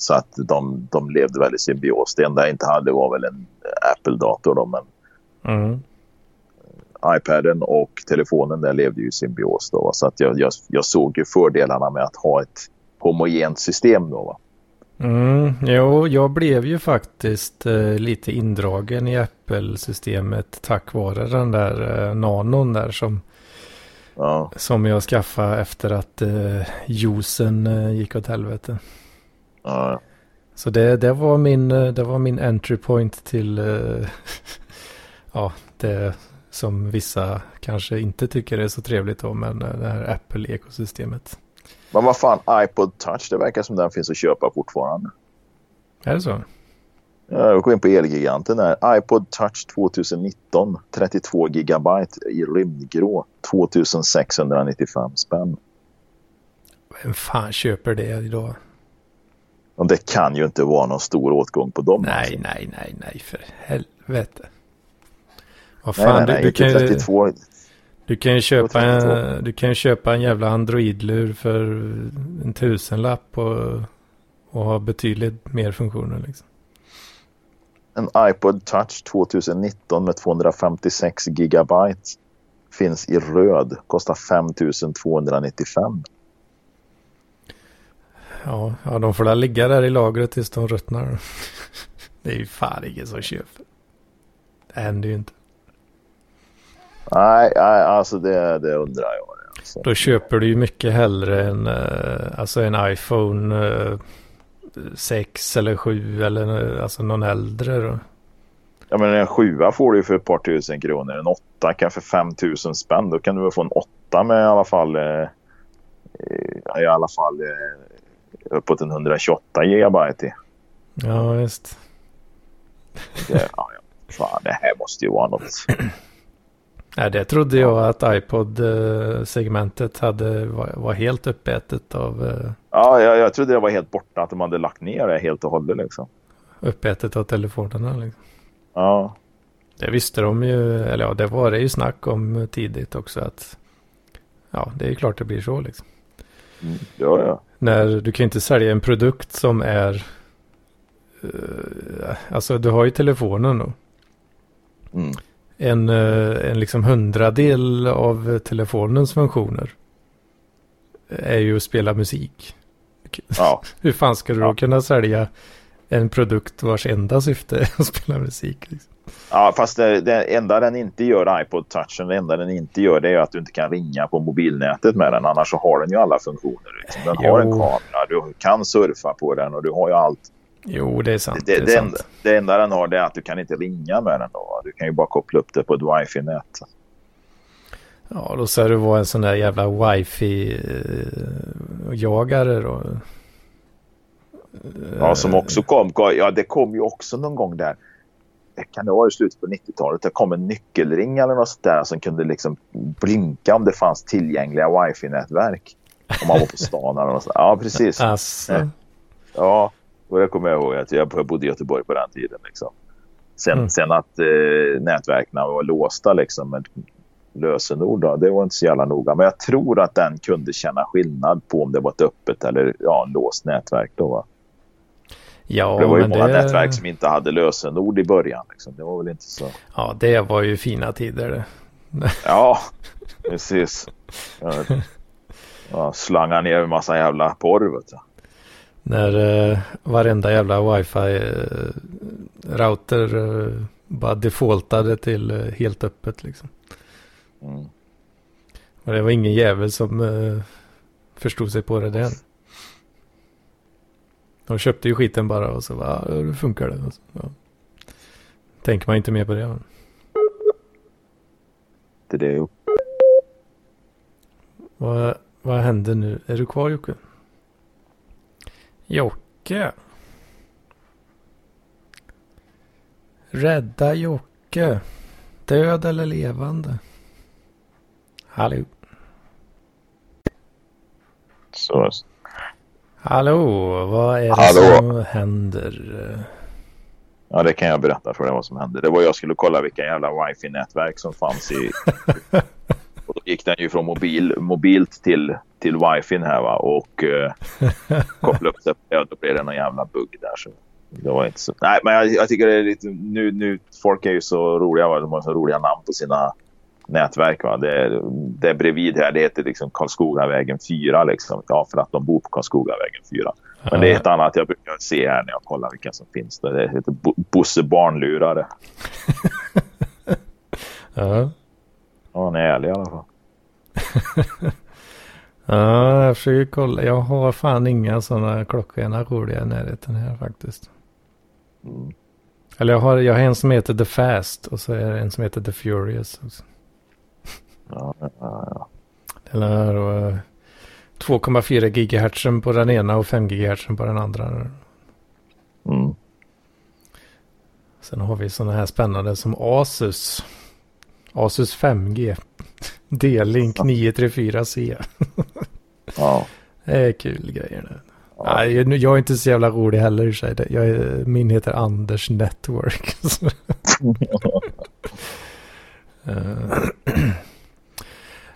Eh. Så att de, de levde väl i symbios. Det enda jag inte hade var väl en Apple-dator då men Mm. iPaden och telefonen där levde ju i symbios då. Så att jag, jag, jag såg ju fördelarna med att ha ett homogent system då va. Mm, jo, jag blev ju faktiskt eh, lite indragen i Apple-systemet tack vare den där eh, nanon där som Ja. Som jag skaffade efter att eh, juicen eh, gick åt helvete. Ja. Så det, det, var min, eh, det var min entry point till eh, [LAUGHS] ja, det som vissa kanske inte tycker är så trevligt om, men eh, det här Apple-ekosystemet. Men vad fan, iPod touch, det verkar som den finns att köpa fortfarande. Är det så? Jag går in på Elgiganten här. iPod touch 2019, 32 gigabyte i rymdgrå, 2695 spänn. Vem fan köper det idag? Och det kan ju inte vara någon stor åtgång på dem. Nej, alltså. nej, nej, nej, för helvete. Vad nej, fan, nej, nej, du, du, inte kan ju, 32. du kan ju köpa 32. en, du kan köpa en jävla Android-lur för en tusenlapp och, och ha betydligt mer funktioner liksom. En iPod touch 2019 med 256 gigabyte finns i röd, kostar 5295. Ja, ja, de får där ligga där i lagret tills de ruttnar. [LAUGHS] Det är ju fan ingen som köper. Det händer ju inte. Nej, nej alltså det, det undrar jag. Alltså. Då köper du ju mycket hellre en, eh, alltså en iPhone eh, 6 eller 7 eller eh, alltså någon äldre då. Ja, men en sjua får du för ett par tusen kronor. En åtta kan för 5000 spänn. Då kan du väl få en åtta med i alla fall eh, eh, i alla fall eh, uppåt en 128 gigabyte i. Ja, visst. Det, ja. Fan, det här måste ju vara något. [CLEARS THROAT] Nej, det trodde jag att iPod-segmentet hade, var, var helt uppätet av, eh, Ja, jag, jag trodde det var helt borta att de hade lagt ner det helt och hållet liksom. uppätet av telefonerna. Liksom. Ja, Det visste de ju, eller ja, det var det ju snack om tidigt också att ja, det är klart det blir så liksom. mm, ja, ja. När du kan inte sälja en produkt som är, eh, alltså du har ju telefonen då. Mm. En, eh, en liksom hundradel av telefonens funktioner är ju att spela musik. ja. [LAUGHS] Hur fan ska du då Ja. kunna sälja en produkt vars enda syfte är att spela musik? Liksom? Ja, fast det, det enda den inte gör, iPod touchen, det enda den inte gör det är att du inte kan ringa på mobilnätet med den. Annars så har den ju alla funktioner. Liksom. Den har en Jo. kamera, du kan surfa på den och du har ju allt. Jo, det är sant. Det, Det, är det, sant. enda, det enda den har det är att du kan inte ringa med den. Då. Du kan ju bara koppla upp det på ett wifi-nät. Ja, då ska det vara en sån där jävla wifi-jagare då. Ja, som också kom. Ja, det kom ju också någon gång där. Kan det vara i slutet på 90-talet? Det kom en nyckelring eller något sånt där som kunde liksom blinka om det fanns tillgängliga wifi-nätverk. Om man var på stan eller något sånt. Ja, precis. Alltså, Ja, och det kommer jag ihåg att jag bodde i Göteborg på den tiden. Liksom. Sen, Mm. sen att eh, nätverken var låsta liksom, med lösenord, då, det var inte så jävla noga. Men jag tror att den kunde känna skillnad på om det var ett öppet eller ja, låst nätverk. Då, va? Ja, det var ju många det, nätverk som inte hade lösenord i början. Liksom. Det var väl inte så... ja, det var ju fina tider det. Ja, precis. Ja, ja, slanga ner en massa jävla porr. Vet du. När eh, varenda jävla wifi-router eh, bara defaultade till eh, helt öppet liksom. Mm. Och det var ingen jävel som eh, förstod sig på det där. De köpte ju skiten bara och så bara, ja, det funkar det. Och så, ja. Tänker man inte mer på det. Det är det jag Vad, vad händer nu? Är du kvar Jocke? Jocke. Rädda Jocke. Död eller levande? Hallå. Så, Hallå, vad är det Hallå. som händer? Ja, det kan jag berätta för dig vad som hände. Det var jag skulle kolla vilka jävla wifi-nätverk som fanns i... [LAUGHS] och då gick den ju från mobil, mobilt till, till wifi här va och eh, kopplade upp det. Ja, då blev det någon jävla bugg där. Så det var inte så... Nej, men jag, jag tycker det är lite... Nu, nu, folk är ju så roliga va. De har så roliga namn på sina nätverk va. Det, det bredvid här, det heter liksom Karlskogavägen 4 liksom. Ja, för att de bor på Karlskogavägen 4. Men det är ett annat jag brukar se här när jag kollar vilka som finns. där. Det heter Bo- Bosse Barnlurare. [LAUGHS] Ja. Ja, han är ärlig i alla fall. [LAUGHS] ja, jag försöker kolla. Jag har fan inga sådana klockrena roliga i närheten här faktiskt. Mm. Eller jag har, jag har en som heter The Fast och så är det en som heter The Furious också. Ja, ja, ja. Den då 2,4 GHz på den ena och 5 GHz på den andra. Mm. Sen har vi sådana här spännande som Asus. Asus 5G. [LAUGHS] D-Link 934C. [LAUGHS] ja. Det är kul grejer. nu. Ja. Nej, jag, är inte så jävla rolig heller i sig. Jag är, min heter Anders Network. [LAUGHS] [CLEARS THROAT]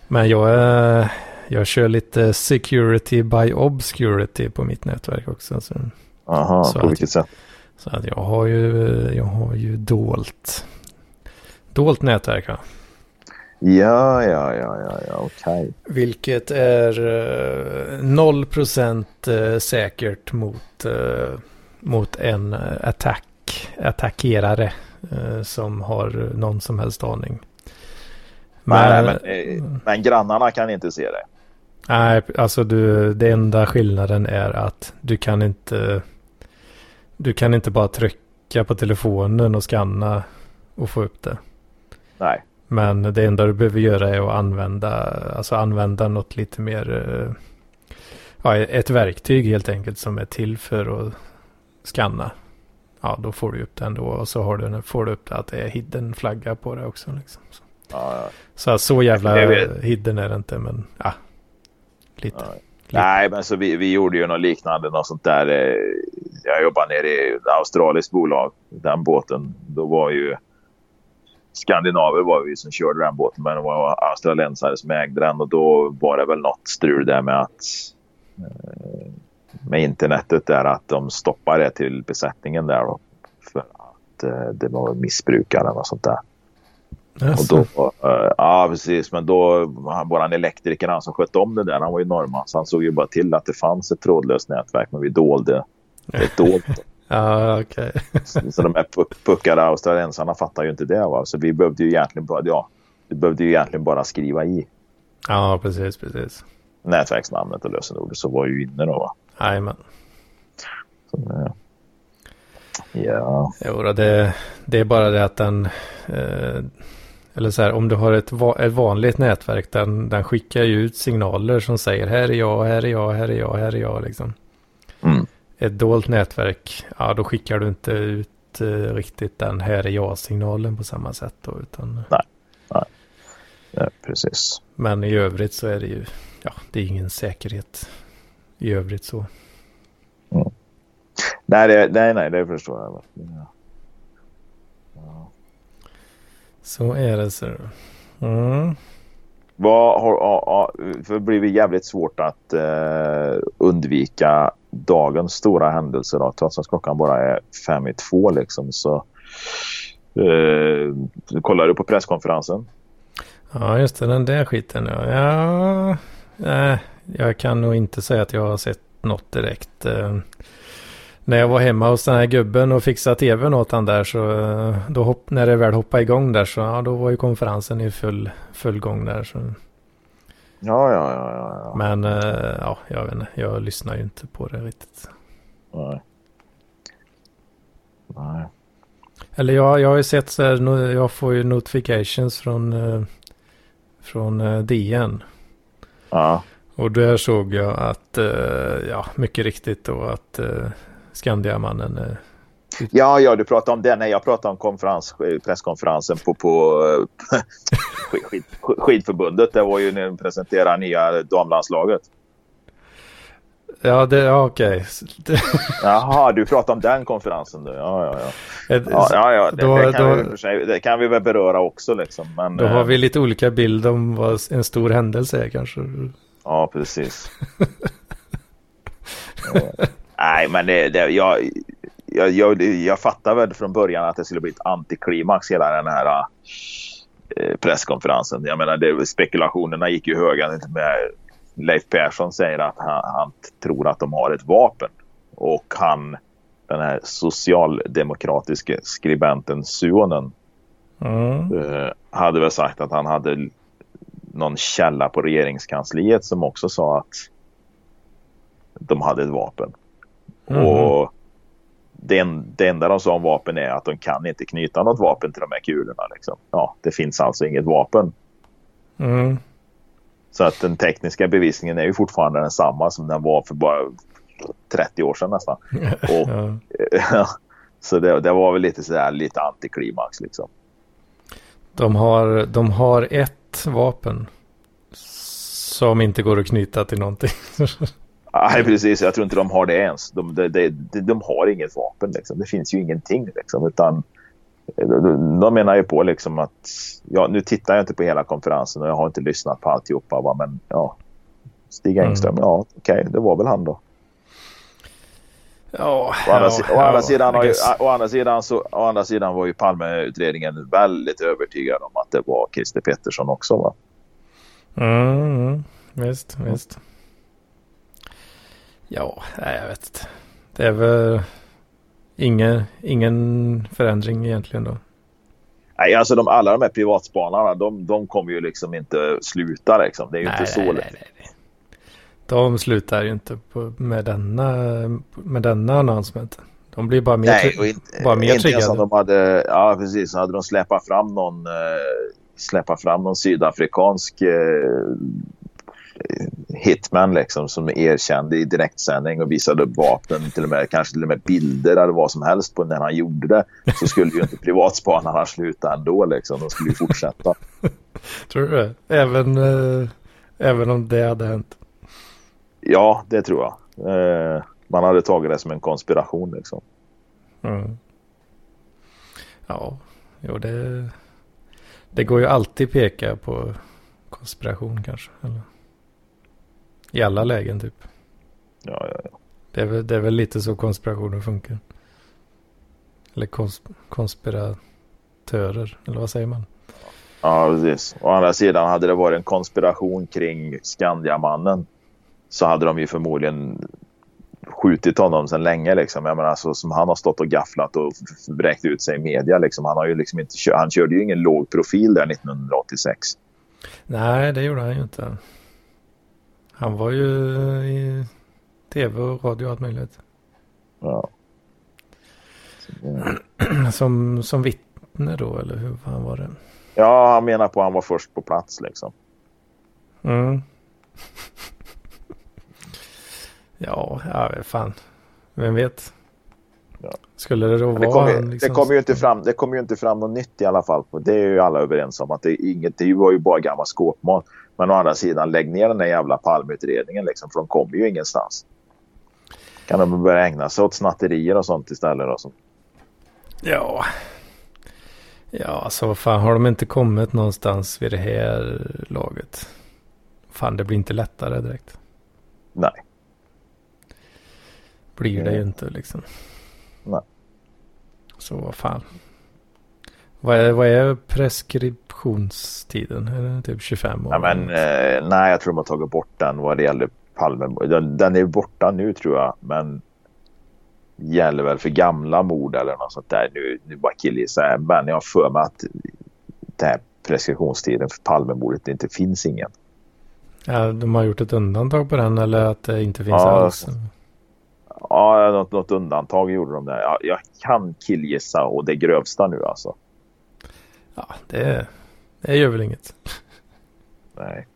Men jag, jag kör lite security by obscurity på mitt nätverk också. Så, Aha, Så på vilket sätt? så att jag har ju, jag har ju dolt, dolt nätverk. Va? Ja, ja, ja, ja, ja, okej. Vilket är eh, 0% eh, säkert mot, eh, mot en attack, attackerare eh, som har någon som helst aning. Nej, men, eh, men grannarna kan inte se det. Nej, alltså du, det enda skillnaden är att du kan inte, du kan inte bara trycka på telefonen och scanna och få upp det. Nej. Men det enda du behöver göra är att använda, alltså använda något lite mer, eh, ja, ett verktyg helt enkelt som är till för att scanna. Ja, då får du upp det ändå och så har du, får du upp det att det är hidden flagga på det också. Liksom. Så, Ja, ja, så, så jävla hidden är det inte, men ja, lite. ja. Nej, men så vi, vi gjorde ju något liknande, något sånt där. eh, Jag jobbar nere i ett australiskt bolag. Den båten, då var ju skandinaver var vi som körde den båten, men det var australiensare som ägde den och då var det väl något strul där med att eh, med internetet där att de stoppade det till besättningen där då, för att eh, det var missbrukare och sånt där. Och då, eh, ja, precis. Men då, han- våran elektriker han som skötte om det där, han var ju norrman. Så han såg ju bara till att det fanns ett trådlöst nätverk, men vi dolde det dolt. [LAUGHS] Ja, okej. Så så de här puck- puckade australiensarna fattar ju inte det. Va? Så vi behövde ju egentligen bara, ja, vi behövde ju egentligen bara skriva i Ja, precis, precis. nätverksnamnet och lösenordet så var ju inne då. Va? Jajamän. Eh, ja, Jo, det, det är bara det att den, eh, eller så här, om du har ett, va, ett vanligt nätverk, den, den skickar ju ut signaler som säger här är jag, här är jag, här är jag, här är jag liksom. Mm. Ett dolt nätverk, ja då skickar du inte ut eh, riktigt den här är jag-signalen på samma sätt då, utan ja precis. men i övrigt så är det ju, ja, det är ingen säkerhet i övrigt så. Nej, det, nej, nej, det förstår jag. Ja. Ja. Så är det så. Mm. Vad har, det blir det jävligt svårt att eh, undvika dagens stora händelser då, trots att klockan bara är fem i två liksom så eh, kollar du på presskonferensen? Ja, just det, den där skiten ja. ja nej, jag kan nog inte säga att jag har sett något direkt. Eh, när jag var hemma hos den här gubben och fixade tvn åt han där så eh, då hopp, när det väl hoppade igång där så ja, då var ju konferensen i full, full gång där. Så. Ja, ja, ja. ja, ja. Men eh, ja, jag vet inte, jag lyssnar ju inte på det riktigt. Nej. Nej. Eller jag, jag har ju sett så här, jag får ju notifications från, eh, från DN. Ja. Och där såg jag att, ja, mycket riktigt då att Skandiamannen, uh, Ja, ja, du pratar om den. Nej, jag pratar om konferens, presskonferensen på, på eh, [LAUGHS] skid, skid, skidförbundet. Det var ju när de presenterade nya damlandslaget. ja, det, ja okej. [LAUGHS] Jaha, du pratar om den konferensen nu. Ja, ja, ja. ett- Ja, ja, ja det, Då- det, kan då- vi, sig- det kan vi väl beröra också. Liksom. Men, Då har eh, vi lite olika bild om vad en stor händelse är kanske. Ja, precis. [LAUGHS] Eh, Nej, men det, det, jag, jag, jag, jag fattar väl från början att det skulle bli ett antiklimax hela den här eh, presskonferensen. Jag menar, det, spekulationerna gick ju höga med Leif Persson säger att han, han tror att de har ett vapen. Och han, den här socialdemokratiska skribenten Suonen Mm. eh, hade väl sagt att han hade någon källa på regeringskansliet som också sa att de hade ett vapen. Mhm. Och det, det enda de sa om vapen är att de kan inte knyta något vapen till de här kulorna. Liksom. Ja, det finns alltså inget vapen. Mm. Så att den tekniska bevisningen är ju fortfarande densamma som den var för bara 30 år sedan nästan. [LAUGHS] Och, [LAUGHS] Ja. så det, det var väl lite sådär lite antiklimax liksom. De, har, de har ett vapen som inte går att knyta till någonting. [LAUGHS] Nej, precis. Jag tror inte de har det ens. De, de, de, de, de har inget vapen. Liksom. Det finns ju ingenting. Liksom, utan de, de menar ju på liksom att... Ja, nu tittar jag inte på hela konferensen och jag har inte lyssnat på alltihopa. Va? Men ja, Stig Engström, ja okej, det var väl han då. Ja, Å andra, ja, si- å andra, ja, sidan, I har ju, guess. å, andra sidan så, å andra sidan var ju Palmeutredningen väldigt övertygad om att det var Christer Pettersson också. Va? Mm, mm. Visst, visst. Ja, nej, jag vet inte. Det är väl ingen, ingen förändring egentligen då. Nej, alltså de, alla de här privatspanarna, de, de kommer ju liksom inte sluta. Liksom. Det är ju nej, inte så nej, lätt. nej, nej. De slutar ju inte på, med, denna, med denna announcement. De blir bara mer, Nej, och inte, bara mer inte triggade. de hade, ja precis, så hade de släpat fram någon, eh, släppa fram någon sydafrikansk eh, hitman liksom som erkände i direktsändning och visade upp vapen, till och med, kanske till och med bilder eller vad som helst på när han gjorde det. Så skulle ju inte privatspanarna sluta ändå liksom, de skulle ju fortsätta. [LAUGHS] Tror du det? Även, eh, även om det hade hänt. Ja, det tror jag. Eh, man hade tagit det som en konspiration liksom. Mm. Ja, jo det, det går ju alltid peka på konspiration kanske. Eller? I alla lägen typ. Ja, ja, ja. Det är, väl, det är väl lite så konspirationer funkar. Eller kons, konspiratörer, eller vad säger man? Ja, precis. Å andra sidan hade det varit en konspiration kring Skandiamannen så hade de ju förmodligen skjutit honom sedan länge. Liksom. Jag menar, så, som han har stått och gafflat och bräckt ut sig i media. Liksom. Han, har ju liksom inte, han körde ju ingen låg profil där 1986. Nej, det gjorde han ju inte. Han var ju i tv och radio och allt möjligt. Ja. Det- [CLEARS THROAT] Som, som vittne då, eller hur fan var det? ja, han menar på att han var först på plats. Liksom. Mm. [LAUGHS] ja, ja, fan. Vem vet? Ja. Skulle det då Men Det vara en det liksom... kommer ju inte fram, det kommer ju inte fram något nytt i alla fall. Det är ju alla överens om att det, är inget, det var ju bara gammal skåpmat. Men å andra sidan, lägg ner den där jävla palmutredningen liksom, för de kommer ju ingenstans. Kan de börja ägna sig åt snatterier och sånt istället? Då, så. Ja. Ja, alltså vad fan har de inte kommit någonstans vid det här laget? Fan, det blir inte lättare direkt. Nej. Blir det ju inte liksom. Nej. Så vad fan. Vad är, vad är preskriptionstiden? Är typ 25 år? Ja, men, eh, nej, jag tror de har tagit bort den vad det gäller Palme. Den, den är borta nu tror jag, men gäller väl för gamla mord eller något sånt där. Nu, nu bara killgissar men jag har för mig att den här preskriptionstiden för Palmemordet inte finns ingen. Ja, de har gjort ett undantag på den eller att det inte finns Ja, alls. Ja, något, något undantag gjorde de där. Ja, jag kan killgissa och det grövsta nu alltså. Ja, det, det gör väl inget. [LAUGHS] Nej.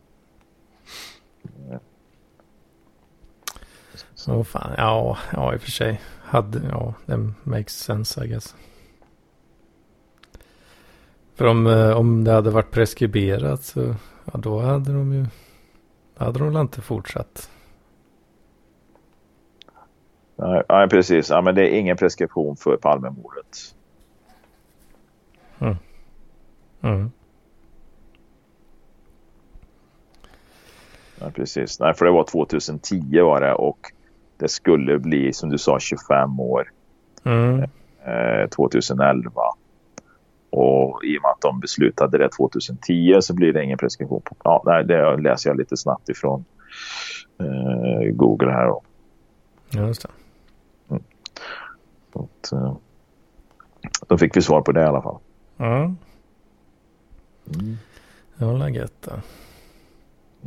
Så fan, ja, ja i och för sig. Hade, ja, det makes sense I guess. För om, eh, om det hade varit preskriberat så, ja då hade de ju, hade de väl inte fortsatt. Nej, nej, precis. Ja, men det är ingen preskription för Palmemordet. Mm. Nej, precis. Nej, för det var 2010 var det och det skulle bli som du sa 25 år Mm. eh, 2011. Och i och med att de beslutade det 2010 så blir det ingen preskription. På. Ja, nej, det läser jag lite snabbt ifrån eh, Google här. Då. Ja, just det. Så att, eh, då fick vi svar på det i alla fall. Mm. Mm. Väl gött då.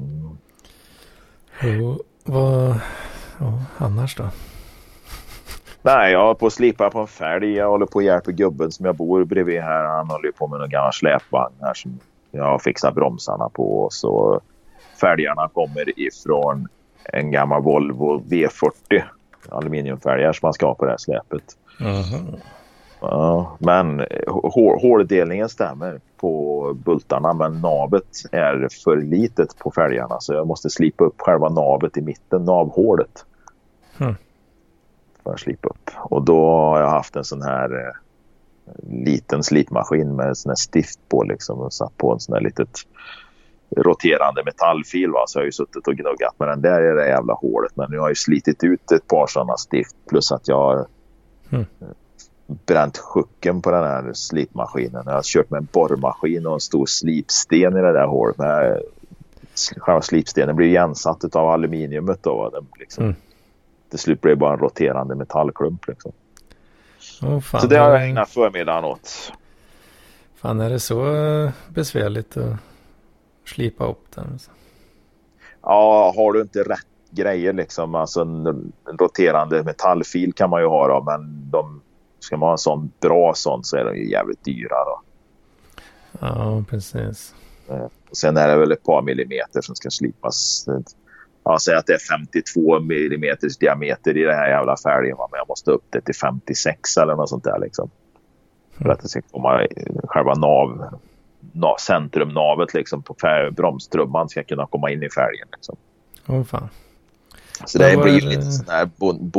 Mm. Jo, vad... Ja, annars då? Nej, jag håller på att slipa på en fälg. Jag håller på att hjälpa gubben som jag bor bredvid här. Han håller på med en gammal släpvagn här som jag har fixat bromsarna på. Så fälgarna kommer ifrån en gammal Volvo V40. Aluminiumfälgar som man ska ha på det här släpet. Mhm. Ja, men hå- håldelningen stämmer på bultarna men navet är för litet på fälgarna så jag måste slipa upp själva navet i mitten, navhålet. Hmm. För att slipa upp. Och då har jag haft en sån här eh, liten slipmaskin med en sån här stift på liksom och satt på en sån här litet roterande metallfil. Va? Så jag har ju suttit och gnuggat med den där i det jävla hålet. Men nu har jag ju slitit ut ett par sådana stift plus att jag Hmm. Bränt sjucken på den här slipmaskinen. Jag har kört med en borrmaskin och en stor slipsten i det där hålet. Men själva slipstenen blir igensatt av aluminiumet då. Den liksom, Mm. Till slut blir det bara en roterande metallklump. Liksom. Åh, fan, Så det har jag ägnat förmiddagen åt. Fan, är det så eh, besvärligt att slipa upp den? Ja, har du inte rätt grejer liksom. Alltså en, en roterande metallfil kan man ju ha då, men de, ska man ha en sån bra sån så är de ju jävligt dyra då. Ja, precis. Och sen är det väl ett par millimeter som ska slipas. Ja, säg att det är 52 millimeters diameter i det här jävla fälgen. Men jag måste upp det till 56 eller något sånt där liksom. För att det ska komma själva nav, nav centrumnavet liksom på bromstrumman ska kunna komma in i fälgen. Liksom. Åh, fan. Så det blir det- lite sån här bon-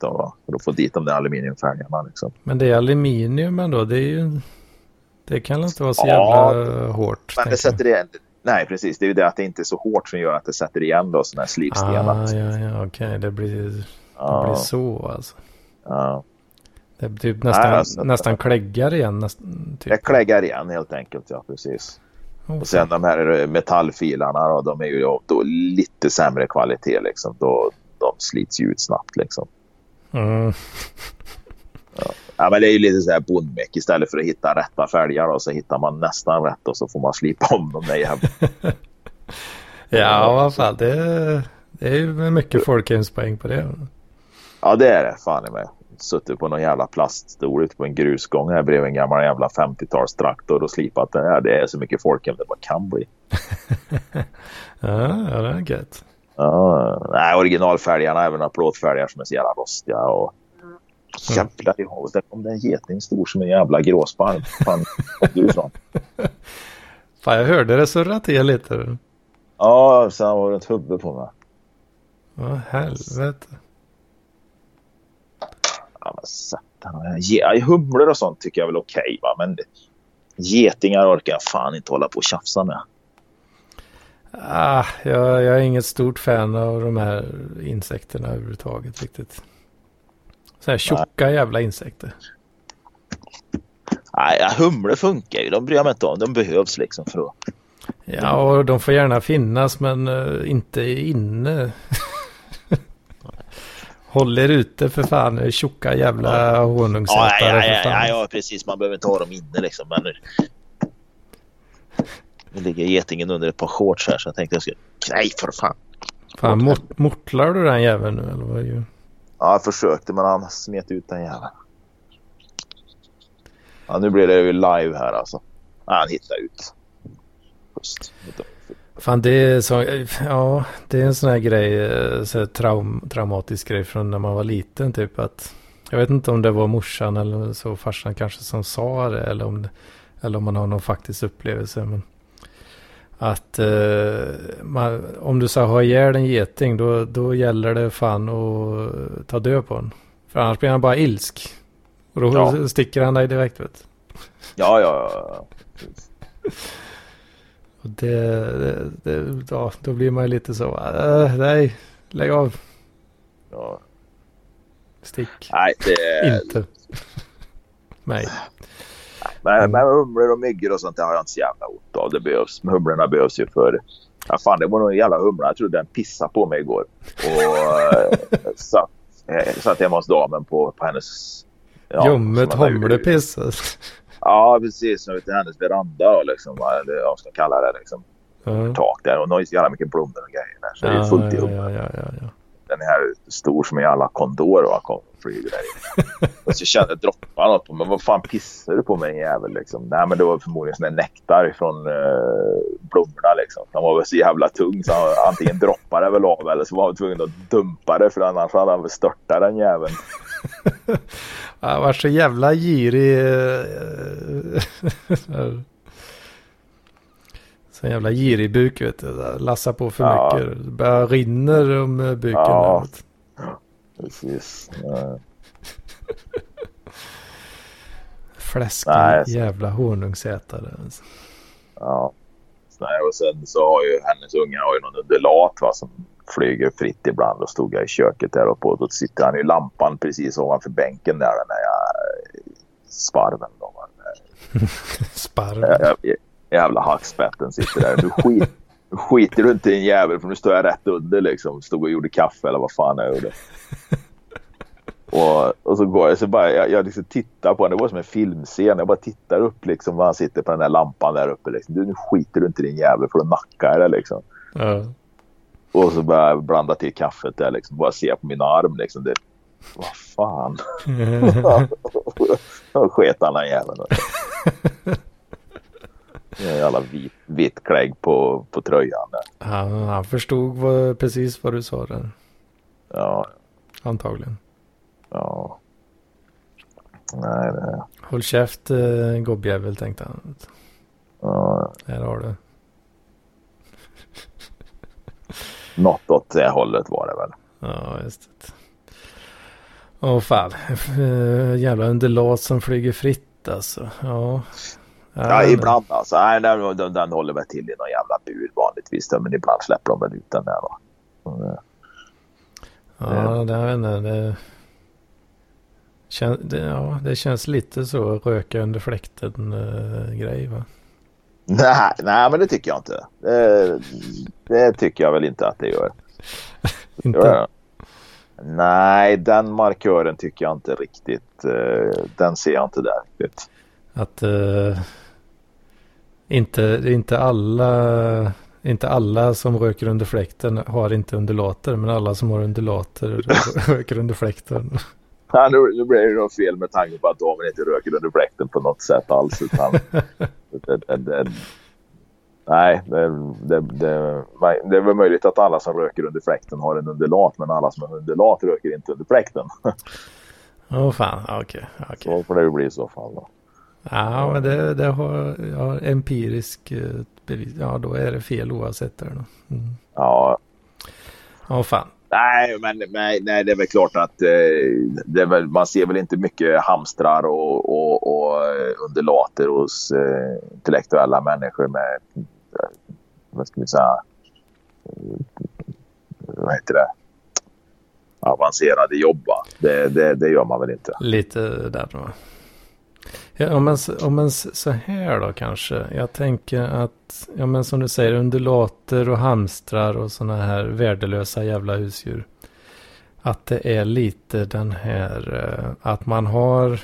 då. Va? För att få dit de där aluminiumfälgarna liksom. Men det är aluminium ändå. Det är ju... Det kan inte vara så Ja, jävla hårt. Men det sätter igen. Nej, precis. Det är ju det att det inte är så hårt som gör att det sätter igen då sådana här jag. slipstenar. Ah, ja, ja, okej. Det blir, det Ja, blir så alltså. ja. Det är typ nästan, alltså- nästan kläggar igen. Nästan, typ. Det kläggar igen helt enkelt. Ja, precis. Åh, Och sen de här metallfilarna då, de är ju då, lite sämre kvalitet liksom. Då, de slits ju ut snabbt liksom. Mm. Ja, men det är ju lite så här bondmäck. Istället för att hitta rätta fälgar då, så hittar man nästan rätt och så får man slipa om dem där jävla. [LAUGHS] Ja, vad fan. Det, det är ju mycket folkhemspoäng på det. Ja, det är det. Fan i mig. Suttit på någon jävla plaststol ute på en grusgång här bredvid en gammal jävla 50-talstraktor och slipat den. Ja, det är så mycket folkhem det bara kan bli. [LAUGHS] Ja, det är gött. Ja, nej, originalfälgarna, även några plåtfälgar som är så jävla rostiga. Och... Jävlar i havet, där kom det en geting stor som en jävla gråsparv. Fan, du ifrån? [LAUGHS] Fan, jag hörde det surra till lite. Ja, sen var det ett huvud på mig. Vad helvete. Ja, men satan. Ge- Humlor och sånt tycker jag väl okej, va? men getingar orkar jag fan inte hålla på och tjafsa med. Ah, jag, jag är inget stort fan av de här insekterna överhuvudtaget riktigt. Så här tjocka jävla insekter. Nej, humlor funkar ju. De bryr jag mig inte om. De behövs liksom för att... Ja, och de får gärna finnas men eh, inte inne. [LAUGHS] Håll er ute för fan, tjocka jävla Ja, honungsätare ja, ja, för ja, fan. ja, precis. Man behöver inte ha dem inne liksom. Men nu, nu ligger getingen under ett par shorts här så jag tänkte jag skulle... Nej, för fan. Fan, mort, mortlar du den jäveln nu eller vad det? Ja, jag försökte men han smet ut den jäveln. Ja, nu blir det ju live här alltså. Ja, han hittar ut. Just. Fan det är så, ja det är en sån här grej, eh, så här traum, traumatisk grej från när man var liten typ att jag vet inte om det var morsan eller så farsan kanske som sa det eller om, det- eller om man har någon faktisk upplevelse men att eh, man, om du ska ha ihjäl en geting då, då gäller det fan att ta död på den. För annars blir han bara ilsk. Och då Ja. sticker han dig direkt vet. Ja, ja, ja. [LAUGHS] Och det, det, det, ja, då blir man ju lite så, äh, nej, lägg av, ja. stick. Nej, det. Inte. Nej. Men, men humlor och myggor och sånt där har jag inte så jävla ont av. Det behövs. Men humlorna behövs ju för... Ja, fan, det var nog en jävla humla. Jag trodde den pissade på mig igår. Och [LAUGHS] eh, satt, eh, satt hemma hos damen på, på hennes... Ja, Ljummet humlepiss. Ja, precis. Ute i hennes veranda då, liksom. Eller vad ska jag kalla det liksom. Ja. tak där och så jävla mycket blommor och grejer där. Så det är Ja, fullt i ja, ja, ja, ja, ja. Den här stor som i alla kondor och kom flyger där inne. [LAUGHS] och så kände jag droppa något på mig. Vad fan pissar du på mig jävel liksom? Nej men det var förmodligen sån där nektar från uh, blommorna liksom. Han var väl så jävla tung så han antingen droppade väl av eller så var han tvungen att dumpa det för annars hade han väl störtat den jäveln. Jag var så jävla girig. eh, Så jävla girig buk vet du. Lassa på för Ja. mycket. Det bara rinner om eh, buken. Ja. du. Precis. Fläskig Nej, jävla honungsätare. alltså. Ja. Nej, och sen så har ju hennes unga har ju någon undulat va, som flyger fritt ibland. Och stod jag i köket där och på. Då sitter han i lampan precis ovanför bänken där. Den där eh, svarven. Då, va. [LAUGHS] Sparv. Jä- jä- Jävla hackspetten sitter där. Du, skit, skiter du inte i en jävel för nu står jag rätt under liksom. Stod och gjorde kaffe eller vad fan jag gjorde. Och, och så går jag så bara, jag, jag liksom tittar på honom. Det var som en filmscen. Jag bara tittar upp liksom var han sitter på den där lampan där uppe. Liksom. Du, nu skiter du inte i din jävel för då nackar jag det liksom. Ja. Och så börjar jag blanda till kaffet där liksom. Bara se på min arm liksom. Det, vad fan. [LAUGHS] Då sket den jäveln. Jävla vit, vitt klägg på, på tröjan där. Han, han förstod vad, precis vad du sa där. Ja, Antagligen. ja. Nej, det... Håll käft eh, gobbjävel tänkte han. Ja, Här har du. Något åt det hållet var det väl. Ja, just det. Åh fan. Eh, Jävla undulat som flyger fritt alltså. Ja. Ja, ibland alltså. Nej, den, den, den håller väl till i någon jävla bur vanligtvis. då, Men ibland släpper de väl ut den där va. Mm. Ja, det, jag vet inte, det, kän, det, ja, det känns lite så röka under fläkten eh, va? Nej, nej, men det tycker jag inte. Det, det tycker jag väl inte att det gör. [LAUGHS] Inte? Ja. Nej, den markören tycker jag inte riktigt. eh, Den ser jag inte där riktigt. Att eh, inte, inte alla inte alla som röker under fläkten har inte undulater. Men alla som har undulater [LAUGHS] röker under fläkten. Ja, nu, nu blir det nog fel med tanke på att damen inte röker under fläkten på något sätt alls. Utan [LAUGHS] det, det, nej, det, det, det, det är väl möjligt att alla som röker under fläkten har en undulat. Men alla som har undulat röker inte under fläkten. [LAUGHS] Åh fan, Ja, okej. okej. Så får det ju bli i så fall. Då. Ja, men det, det har ja, empirisk eh, bevis. Ja, då är det fel oavsett. Där då. Mm. Ja, Ja, fan. Nej, men nej, nej, det är väl klart att eh, det väl, man ser väl inte mycket hamstrar och, och, och underlater undulater hos eh, intellektuella människor med, eh, vad ska vi säga, eh, vad heter det, avancerade jobb. Va? Det, det, det gör man väl inte. Lite där då. Ja, om, man, om man så här då kanske. Jag tänker att, ja men som du säger, undulater och hamstrar och sådana här värdelösa jävla husdjur. Att det är lite den här, eh, att man har,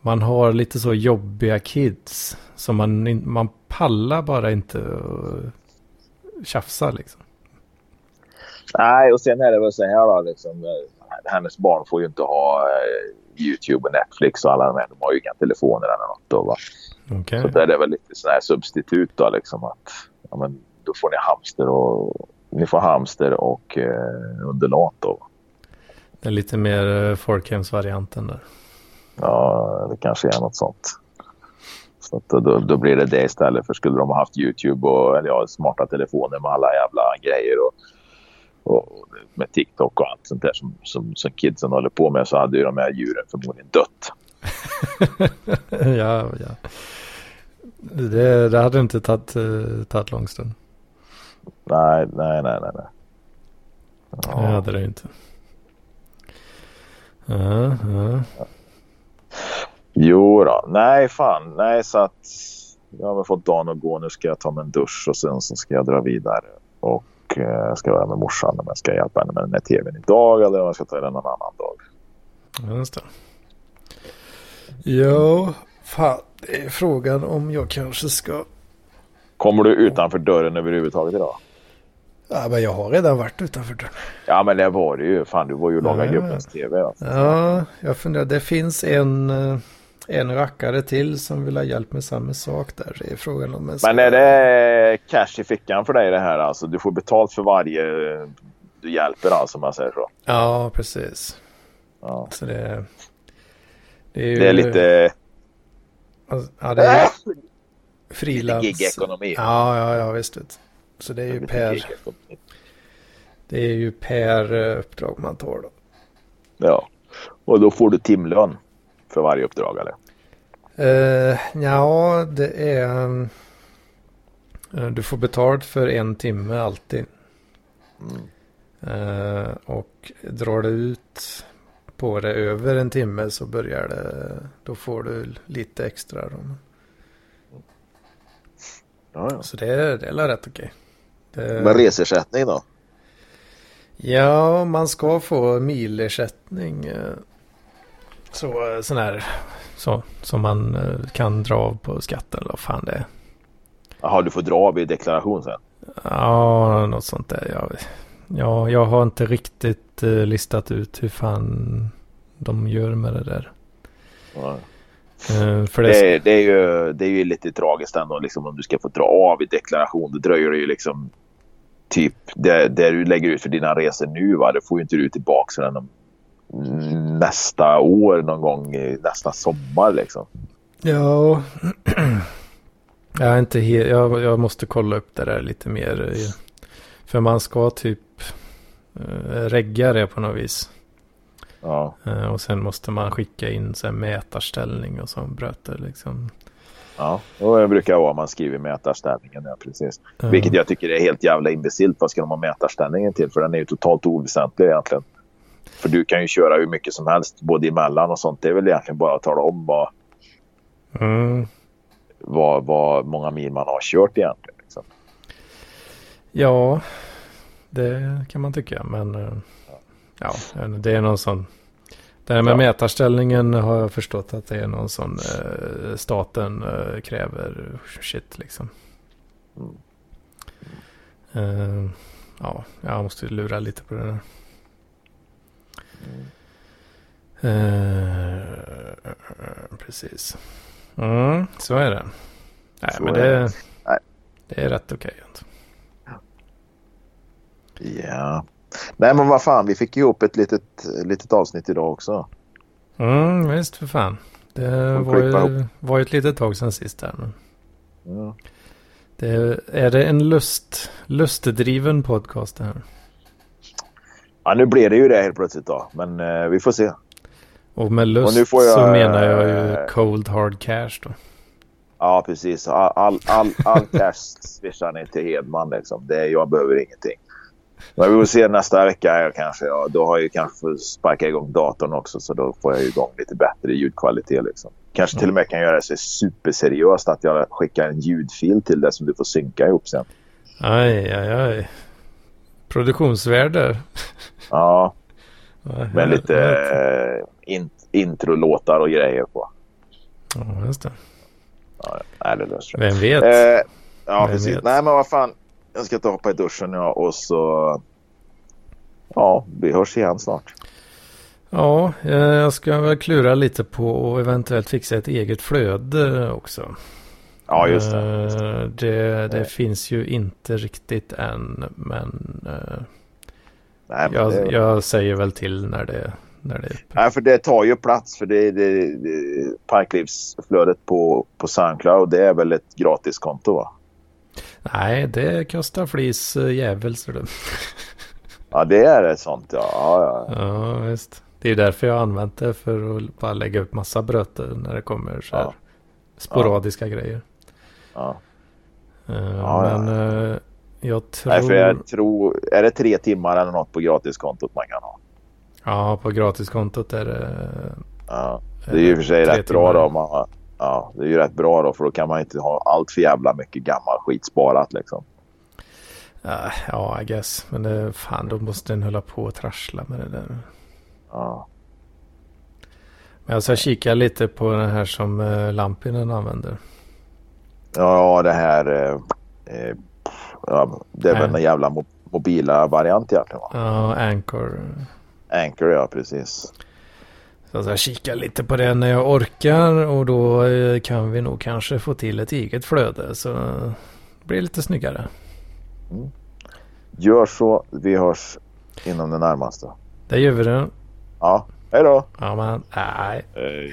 man har lite så jobbiga kids. Som man, man pallar bara inte att tjafsa liksom. Nej, och sen är det väl så här då, liksom, eh, hennes barn får ju inte ha eh, YouTube och Netflix och alla de här. De har ju inga telefoner eller något. Då, va? Okej. Så där är det väl lite sån här substitut då liksom att ja, men då får ni hamster och ni får hamster och eh, undulat då. Det är lite mer eh, folkhemsvarianten där. Ja, det kanske är något sånt. Så då, då blir det det istället för skulle de ha haft YouTube och eller ja, smarta telefoner med alla jävla grejer och, och med TikTok och allt sånt där som, som, som kidsen håller på med så hade ju de här djuren förmodligen dött. [LAUGHS] ja, ja. Det, det hade inte tagit, uh, tagit lång stund. Nej, nej, nej, nej. nej. Det hade det inte. Ja, ja. Jo då. nej fan, nej så att jag har väl fått dagen att gå. Nu ska jag ta mig en dusch och sen så ska jag dra vidare. Och eh, jag ska vara med morsan om jag ska hjälpa henne med den här tvn idag eller om jag ska ta den någon annan dag. Just det. Jo, fan. Det är frågan om jag kanske ska Kommer du utanför dörren överhuvudtaget idag? Ja, men jag har redan varit utanför dörren. Ja, men det var det ju. Fan, du var ju och lagade Ja, gruppens TV. Alltså. Ja, jag funderar. Det finns en, eh, en rackare till som vill ha hjälp med samma sak där. Det är frågan om en Men är det cash i fickan för dig det här alltså? Du får betalt för varje du hjälper alltså om man säger så. Ja, precis. Ja. Så det, det är ju... Det är lite... Alltså, Ja, det är Lite frilans. gig-ekonomi. Ja, ja, ja, visst. vet. Så det är ju Lite per, det är ju per eh, uppdrag man tar då. Ja. Och då får du timlön för varje uppdrag eller? Uh, ja, det är... eh, du får betalt för en timme alltid. Eh, och drar du ut på det över en timme så börjar det... Då får du lite extra. Då. Ja, ja. Så det är, det är rätt okej. Det- Men resersättning då? Ja, man ska få milersättning. Så, eh, sån här, så, som man eh, kan dra av på skatten eller vad fan det är. Jaha, du får dra av i deklaration sen? Ja, något sånt där. Jag, ja, jag har inte riktigt eh, listat ut hur fan de gör med det där. Ja. För det, Det, är- det, är ju, det är ju lite tragiskt ändå liksom, om du ska få dra av i deklaration. Då dröjer det ju liksom typ det, det du lägger ut för dina resor nu. Va? Det får ju inte du tillbaka förrän om nästa år någon gång nästa sommar liksom. Ja, [CLEARS THROAT] jag är inte helt, jag, jag måste kolla upp det där lite mer. eh, För man ska typ uh, regga det på något vis. Ja, Eh, och sen måste man skicka in så här mätarställning och så bröter liksom. ja. Och det brukar vara man skriver mätarställningen. Ja, precis. Eh, Vilket jag tycker är helt jävla imbecilt. Vad ska de ha mätarställningen till? För den är ju totalt oväsentlig egentligen. För du kan ju köra hur mycket som helst både emellan och sånt. Det är väl egentligen bara att tala om vad, mm, vad, vad många mil man har kört egentligen. Liksom. ja, det kan man tycka. Men eh, ja, det är någon sån. Det här med Ja. mätarställningen har jag förstått att det är någon sån eh, staten eh, kräver shit liksom. Mm. Eh, ja, jag måste lura lite på det där. Eh, precis. Mm, så är det. Nej, Så men är det, det. Det är rätt okej. alltså. Ja. Nej men vad fan, vi fick ihop ett litet, litet avsnitt idag också. Mm, visst för fan. Det var ju, var ju ett litet tag sedan sist här. Men Ja. det, är det en lust, lustdriven podcast det här? Ja, nu blev det ju det helt plötsligt då. Men eh, vi får se. Och med lust nu får jag, så menar jag ju eh, cold hard cash då. Ja, precis. All, all, all, all cash swishar ni till Hedman liksom. Det, jag behöver ingenting. Men vi får se nästa vecka kanske. Ja, då har jag ju kanske fått sparka igång datorn också. Så då får jag igång lite bättre ljudkvalitet liksom. Kanske till och med kan göra det så superseriöst att jag skickar en ljudfil till dig som du får synka ihop sen. Aj, aj, aj. Produktionsvärde. Ja, med lite eh, in, introlåtar och grejer på. Ja, just det. Ja, nej, det löser. Vem vet? Eh, ja, Vem precis. vet? Nej, men vad fan. Jag ska ta hoppa i duschen ja, och så... Ja, vi hörs igen snart. Ja, eh, jag ska väl klura lite på att eventuellt fixa ett eget flöde också. Ja, just det. Eh, Det, det Nej. finns ju inte riktigt än, men eh, Nej, men jag, det, jag säger väl till när det, när det är uppe. nej, för det tar ju plats. För det, det, det, Parklivsflödet på, på Soundcloud, det är väl ett gratiskonto va? Nej, det kostar flis eh, jävel ser du. [LAUGHS] Ja, det är ett sånt ja. ja, ja. Ja, visst. Det är därför jag har använt det för att bara lägga upp massa bröter när det kommer så här Ja. sporadiska grejer. ja. Eh, Ja, ja. men eh, jag tror... Nej, för jag tror... Är det tre timmar eller något på gratiskontot man kan ha? Ja, på gratiskontot är det... Ja. Det är ju för sig rätt bra då. Man, ja, det är ju rätt bra då för då kan man inte ha allt för jävla mycket gammal skit sparat liksom. Ja, Ja, I guess. Men det, fan, då måste den hålla på och trassla med det där. Ja. Men jag ska kika lite på den här som uh, Lampinen använder. Ja, det här... Eh, ja, det är väl en jävla mo- mobila variant egentligen va? Ja, Anchor. Anchor ja, precis. Så jag ska kika lite på det när jag orkar och då eh, kan vi nog kanske få till ett eget flöde så det blir lite snyggare. Gör så. Vi hörs inom det närmaste. Det gör vi det. Ja, hej då! Ja men nej. Hej.